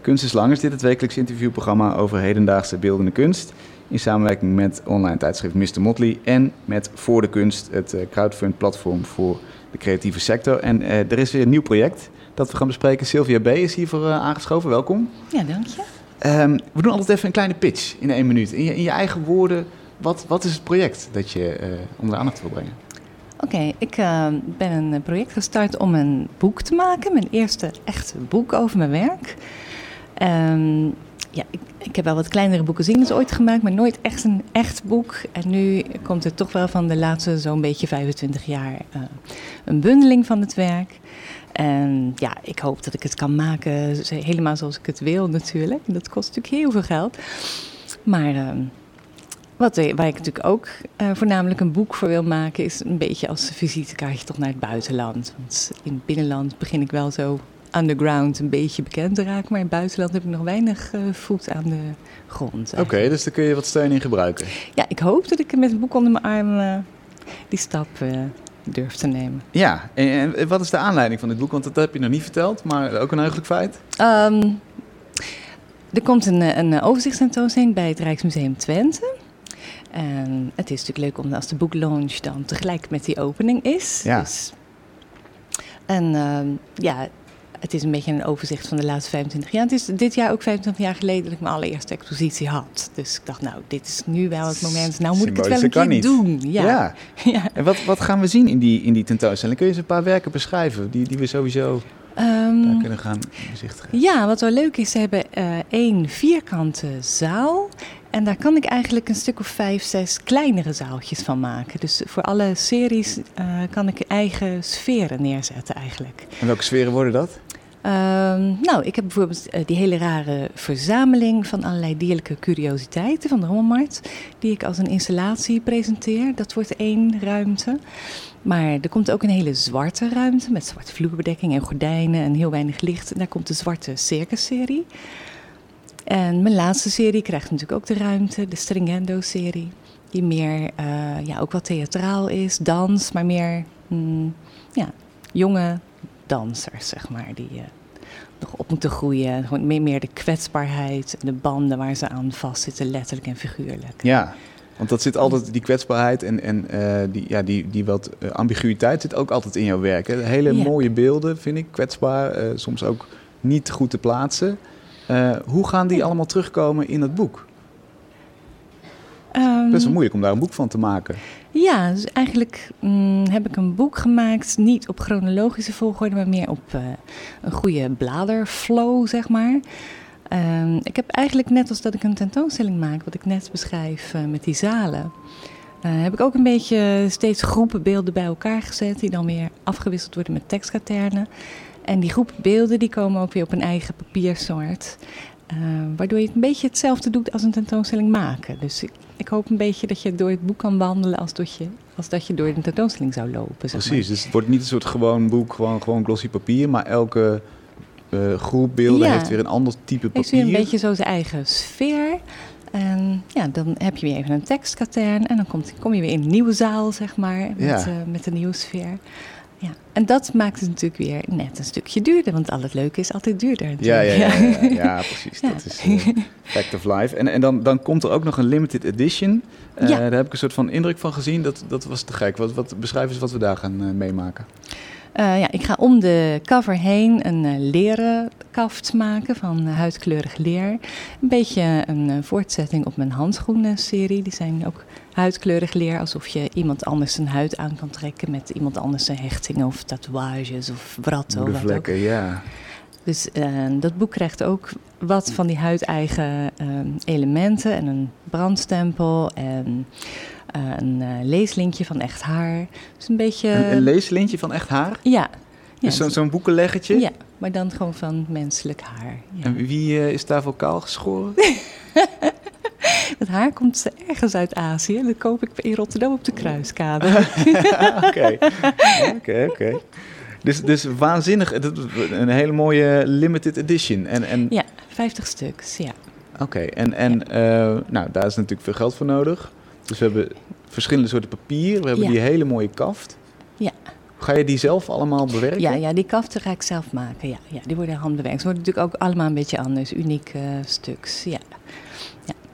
Kunst is Lang is dit het wekelijks interviewprogramma over hedendaagse beeldende kunst in samenwerking met online tijdschrift Mr. Motley en met Voor de Kunst, het eh, crowdfund platform voor de creatieve sector. En uh, er is weer een nieuw project dat we gaan bespreken. Sylvia B. is hiervoor uh, aangeschoven. Welkom. Ja, dank je. Um, we doen altijd even een kleine pitch in één minuut. In je, in je eigen woorden, wat, wat is het project dat je uh, onder de aandacht wil brengen? Oké, ik uh, ben een project gestart om een boek te maken. Mijn eerste echte boek over mijn werk. Um, ja, ik, ik, heb wel wat kleinere boekenzines ooit gemaakt, maar nooit echt een echt boek. En nu komt er toch wel van de laatste zo'n beetje 25 jaar uh, een bundeling van het werk. En ja, ik hoop dat ik het kan maken helemaal zoals ik het wil natuurlijk. Dat kost natuurlijk heel veel geld. Maar uh, wat, waar ik natuurlijk ook uh, voornamelijk een boek voor wil maken, is een beetje als visitekaartje toch naar het buitenland. Want in het binnenland begin ik wel zo underground een beetje bekend raken. Maar in het buitenland heb ik nog weinig uh, voet aan de grond. Oké, dus daar kun je wat steun in gebruiken. Ja, ik hoop dat ik met een boek onder mijn arm uh, die stap uh, durf te nemen. Ja, en, en, wat is de aanleiding van dit boek? Want dat heb je nog niet verteld, maar ook een heugelijk feit. Um, er komt een, een overzichtstentoonstelling bij het Rijksmuseum Twente. En het is natuurlijk leuk om als de boeklaunch dan tegelijk met die opening is. Ja. Dus, en uh, ja, het is een beetje een overzicht van de laatste 25 jaar. Het is dit jaar ook 25 jaar geleden dat ik mijn allereerste expositie had. Dus ik dacht, nou, dit is nu wel het moment. Nou moet ik het wel een keer doen. Ja. ja. En wat, wat gaan we zien in die, in die tentoonstelling? Kun je eens een paar werken beschrijven die, die we sowieso um, kunnen gaan bezichtigen? Ja, wat wel leuk is, ze hebben uh, één vierkante zaal. En daar kan ik eigenlijk een stuk of vijf, zes kleinere zaaltjes van maken. Dus voor alle series uh, kan ik eigen sferen neerzetten eigenlijk. En welke sferen worden dat? Um, nou, ik heb bijvoorbeeld uh, die hele rare verzameling van allerlei dierlijke curiositeiten van de Rommelmarkt. Die ik als een installatie presenteer. Dat wordt één ruimte. Maar er komt ook een hele zwarte ruimte met zwarte vloerbedekking en gordijnen en heel weinig licht. En daar komt de zwarte circusserie. En mijn laatste serie krijgt natuurlijk ook de ruimte, de Stringendo-serie. Die meer, uh, ja, ook wat theatraal is, dans, maar meer mm, ja, jonge dansers, zeg maar, die uh, nog op moeten groeien. Gewoon meer, meer de kwetsbaarheid, de banden waar ze aan vastzitten, letterlijk en figuurlijk. Ja, want dat zit altijd, die kwetsbaarheid en, en uh, die, ja, die, die wat uh, ambiguïteit zit ook altijd in jouw werk. Hè? Hele ja. mooie beelden, vind ik, kwetsbaar, soms ook niet goed te plaatsen. hoe gaan die allemaal terugkomen in het boek? Um, Best wel moeilijk om daar een boek van te maken. Ja, dus eigenlijk mm, heb ik een boek gemaakt, niet op chronologische volgorde, maar meer op uh, een goede bladerflow, zeg maar. Um, ik heb eigenlijk net als dat ik een tentoonstelling maak, wat ik net beschrijf uh, met die zalen, uh, heb ik ook een beetje steeds groepen beelden bij elkaar gezet, die dan weer afgewisseld worden met tekstkaternen. En die groepen beelden die komen ook weer op een eigen papiersoort. Uh, waardoor je het een beetje hetzelfde doet als een tentoonstelling maken. Dus ik, ik, hoop een beetje dat je door het boek kan wandelen als, dat je, als dat je door de tentoonstelling zou lopen. Zeg Precies, dus het wordt niet een soort gewoon boek, gewoon, gewoon glossy papier, maar elke uh, groep beelden ja. heeft weer een ander type papier. Heeft weer een beetje zo zijn eigen sfeer. En ja, dan heb je weer even een tekstkatern en dan komt, kom je weer in een nieuwe zaal, zeg maar, met, ja. uh, met een nieuwe sfeer. Ja, en dat maakt het natuurlijk weer net een stukje duurder, want al het leuke is altijd duurder. Ja, ja, ja, ja, ja, precies. Dat is uh, fact of life. En, en dan, dan komt er ook nog een limited edition. Uh, ja. Daar heb ik een soort van indruk van gezien. Dat, dat was te gek. Wat, wat beschrijf eens wat we daar gaan uh, meemaken. Ja, ik ga om de cover heen een leren kaft maken van huidkleurig leer. Een beetje een voortzetting op mijn handschoenen-serie. Die zijn ook huidkleurig leer, alsof je iemand anders zijn huid aan kan trekken met iemand anders zijn hechtingen of tatoeages of wratten. Vlekken, ja. Dus uh, dat boek krijgt ook wat van die huideigen uh, elementen en een brandstempel en uh, een leeslinkje van echt haar. Dus een beetje... Een, een leeslintje van echt haar? Ja. Dus zo'n zo boekenleggetje? Ja, maar dan gewoon van menselijk haar. Ja. En wie is daar voor kaal geschoren? Het haar komt ergens uit Azië. Dat koop ik in Rotterdam op de Kruiskade. Oké, oké, oké. Dus, dus waanzinnig. Een hele mooie limited edition. En, en... Ja, 50 stuks, ja. Oké, en, en ja. uh, nou, daar is natuurlijk veel geld voor nodig. Dus we hebben verschillende soorten papier. We hebben ja. die hele mooie kaft. Ja. Ga je die zelf allemaal bewerken? Ja, ja die kaften ga ik zelf maken. Ja, ja, die worden handbewerkt. Ze worden natuurlijk ook allemaal een beetje anders. Unieke uh, stuks, ja.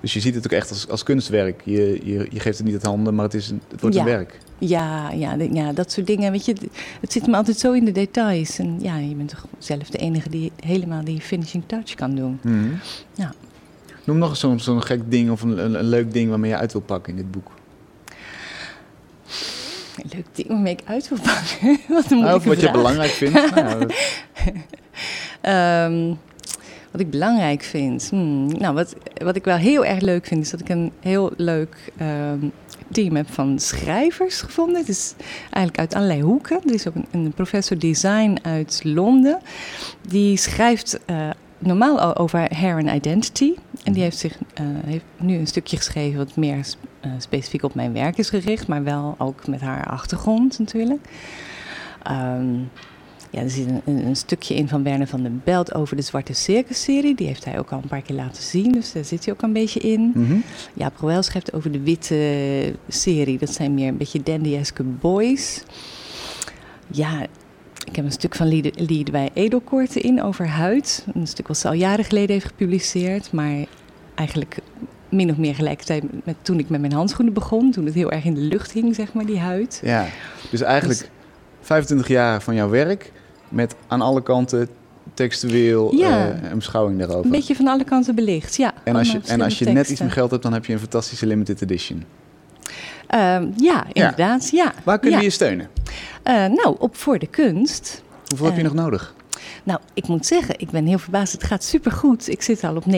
Dus je ziet het ook echt als, als kunstwerk. Je, je, je geeft het niet uit handen, maar het, is een, het wordt ja. een werk. Ja, ja, de, ja, dat soort dingen. Weet je, het zit me altijd zo in de details. En ja, je bent toch zelf de enige die helemaal die finishing touch kan doen. Mhm. Ja. Noem nog eens zo'n zo'n gek ding of een, een, een, leuk ding waarmee je uit wil pakken in dit boek. Een leuk ding waarmee ik uit wil pakken? wat een nou, of wat vraag. je belangrijk vindt. nou, dat... um, wat ik belangrijk vind. Hmm, nou, wat, wat ik wel heel erg leuk vind, is dat ik een heel leuk um, team heb van schrijvers gevonden. Het is eigenlijk uit allerlei hoeken. Er is ook een, professor design uit Londen. Die schrijft uh, normaal al over hair and identity. En die heeft, zich, uh, heeft nu een stukje geschreven wat meer uh, specifiek op mijn werk is gericht. Maar wel ook met haar achtergrond natuurlijk. Um, ja, er zit een, een, stukje in van Werner van den Belt over de Zwarte Circus-serie. Die heeft hij ook al een paar keer laten zien, dus daar zit hij ook een beetje in. Mhm. Ja, Proel schrijft over de witte serie. Dat zijn meer een beetje dandy-eske boys. Ja, ik heb een stuk van Liedewij Edelkoorten in over huid. Een stuk wat ze al jaren geleden heeft gepubliceerd, maar eigenlijk min of meer gelijkertijd met toen ik met mijn handschoenen begon. Toen het heel erg in de lucht hing, zeg maar, die huid. Ja, dus eigenlijk... Dus, 25 jaar van jouw werk met aan alle kanten textueel ja. uh, een beschouwing daarover. Een beetje van alle kanten belicht, ja. En als je, en als je net iets meer geld hebt, dan heb je een fantastische limited edition. Uh, ja, inderdaad, ja. ja. Waar kunnen ja. we je steunen? Uh, nou, op Voor de Kunst. Hoeveel heb je nog nodig? Nou, ik moet zeggen, ik ben heel verbaasd. Het gaat supergoed. Ik zit al op 90%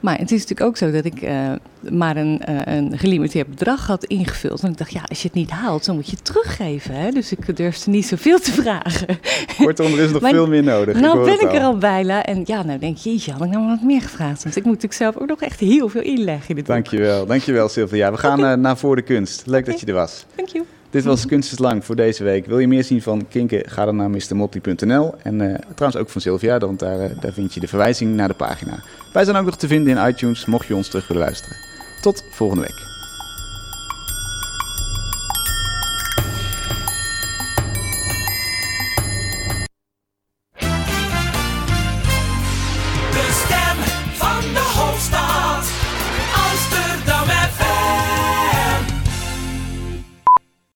Maar het is natuurlijk ook zo dat ik uh, maar een, uh, een gelimiteerd bedrag had ingevuld. En ik dacht, ja, als je het niet haalt, dan moet je het teruggeven. Hè? Dus ik durfde niet zoveel te vragen. Kortom, er is nog maar, veel meer nodig. Nou ik ben ik er al bijna. En ja, nou denk je, jeetje, had ik nou wat meer gevraagd. Want ik moet natuurlijk zelf ook nog echt heel veel inleggen in dit Dankjewel, dankjewel Sylvia. We gaan okay. uh, naar Voor de Kunst. Leuk okay. dat je er was. Dank je. Dit was Kunst Lang voor deze week. Wil je meer zien van Kinken, ga dan naar mrmotley.nl. En uh, trouwens ook van Sylvia, want daar, uh, daar vind je de verwijzing naar de pagina. Wij zijn ook nog te vinden in iTunes, mocht je ons terug willen luisteren. Tot volgende week.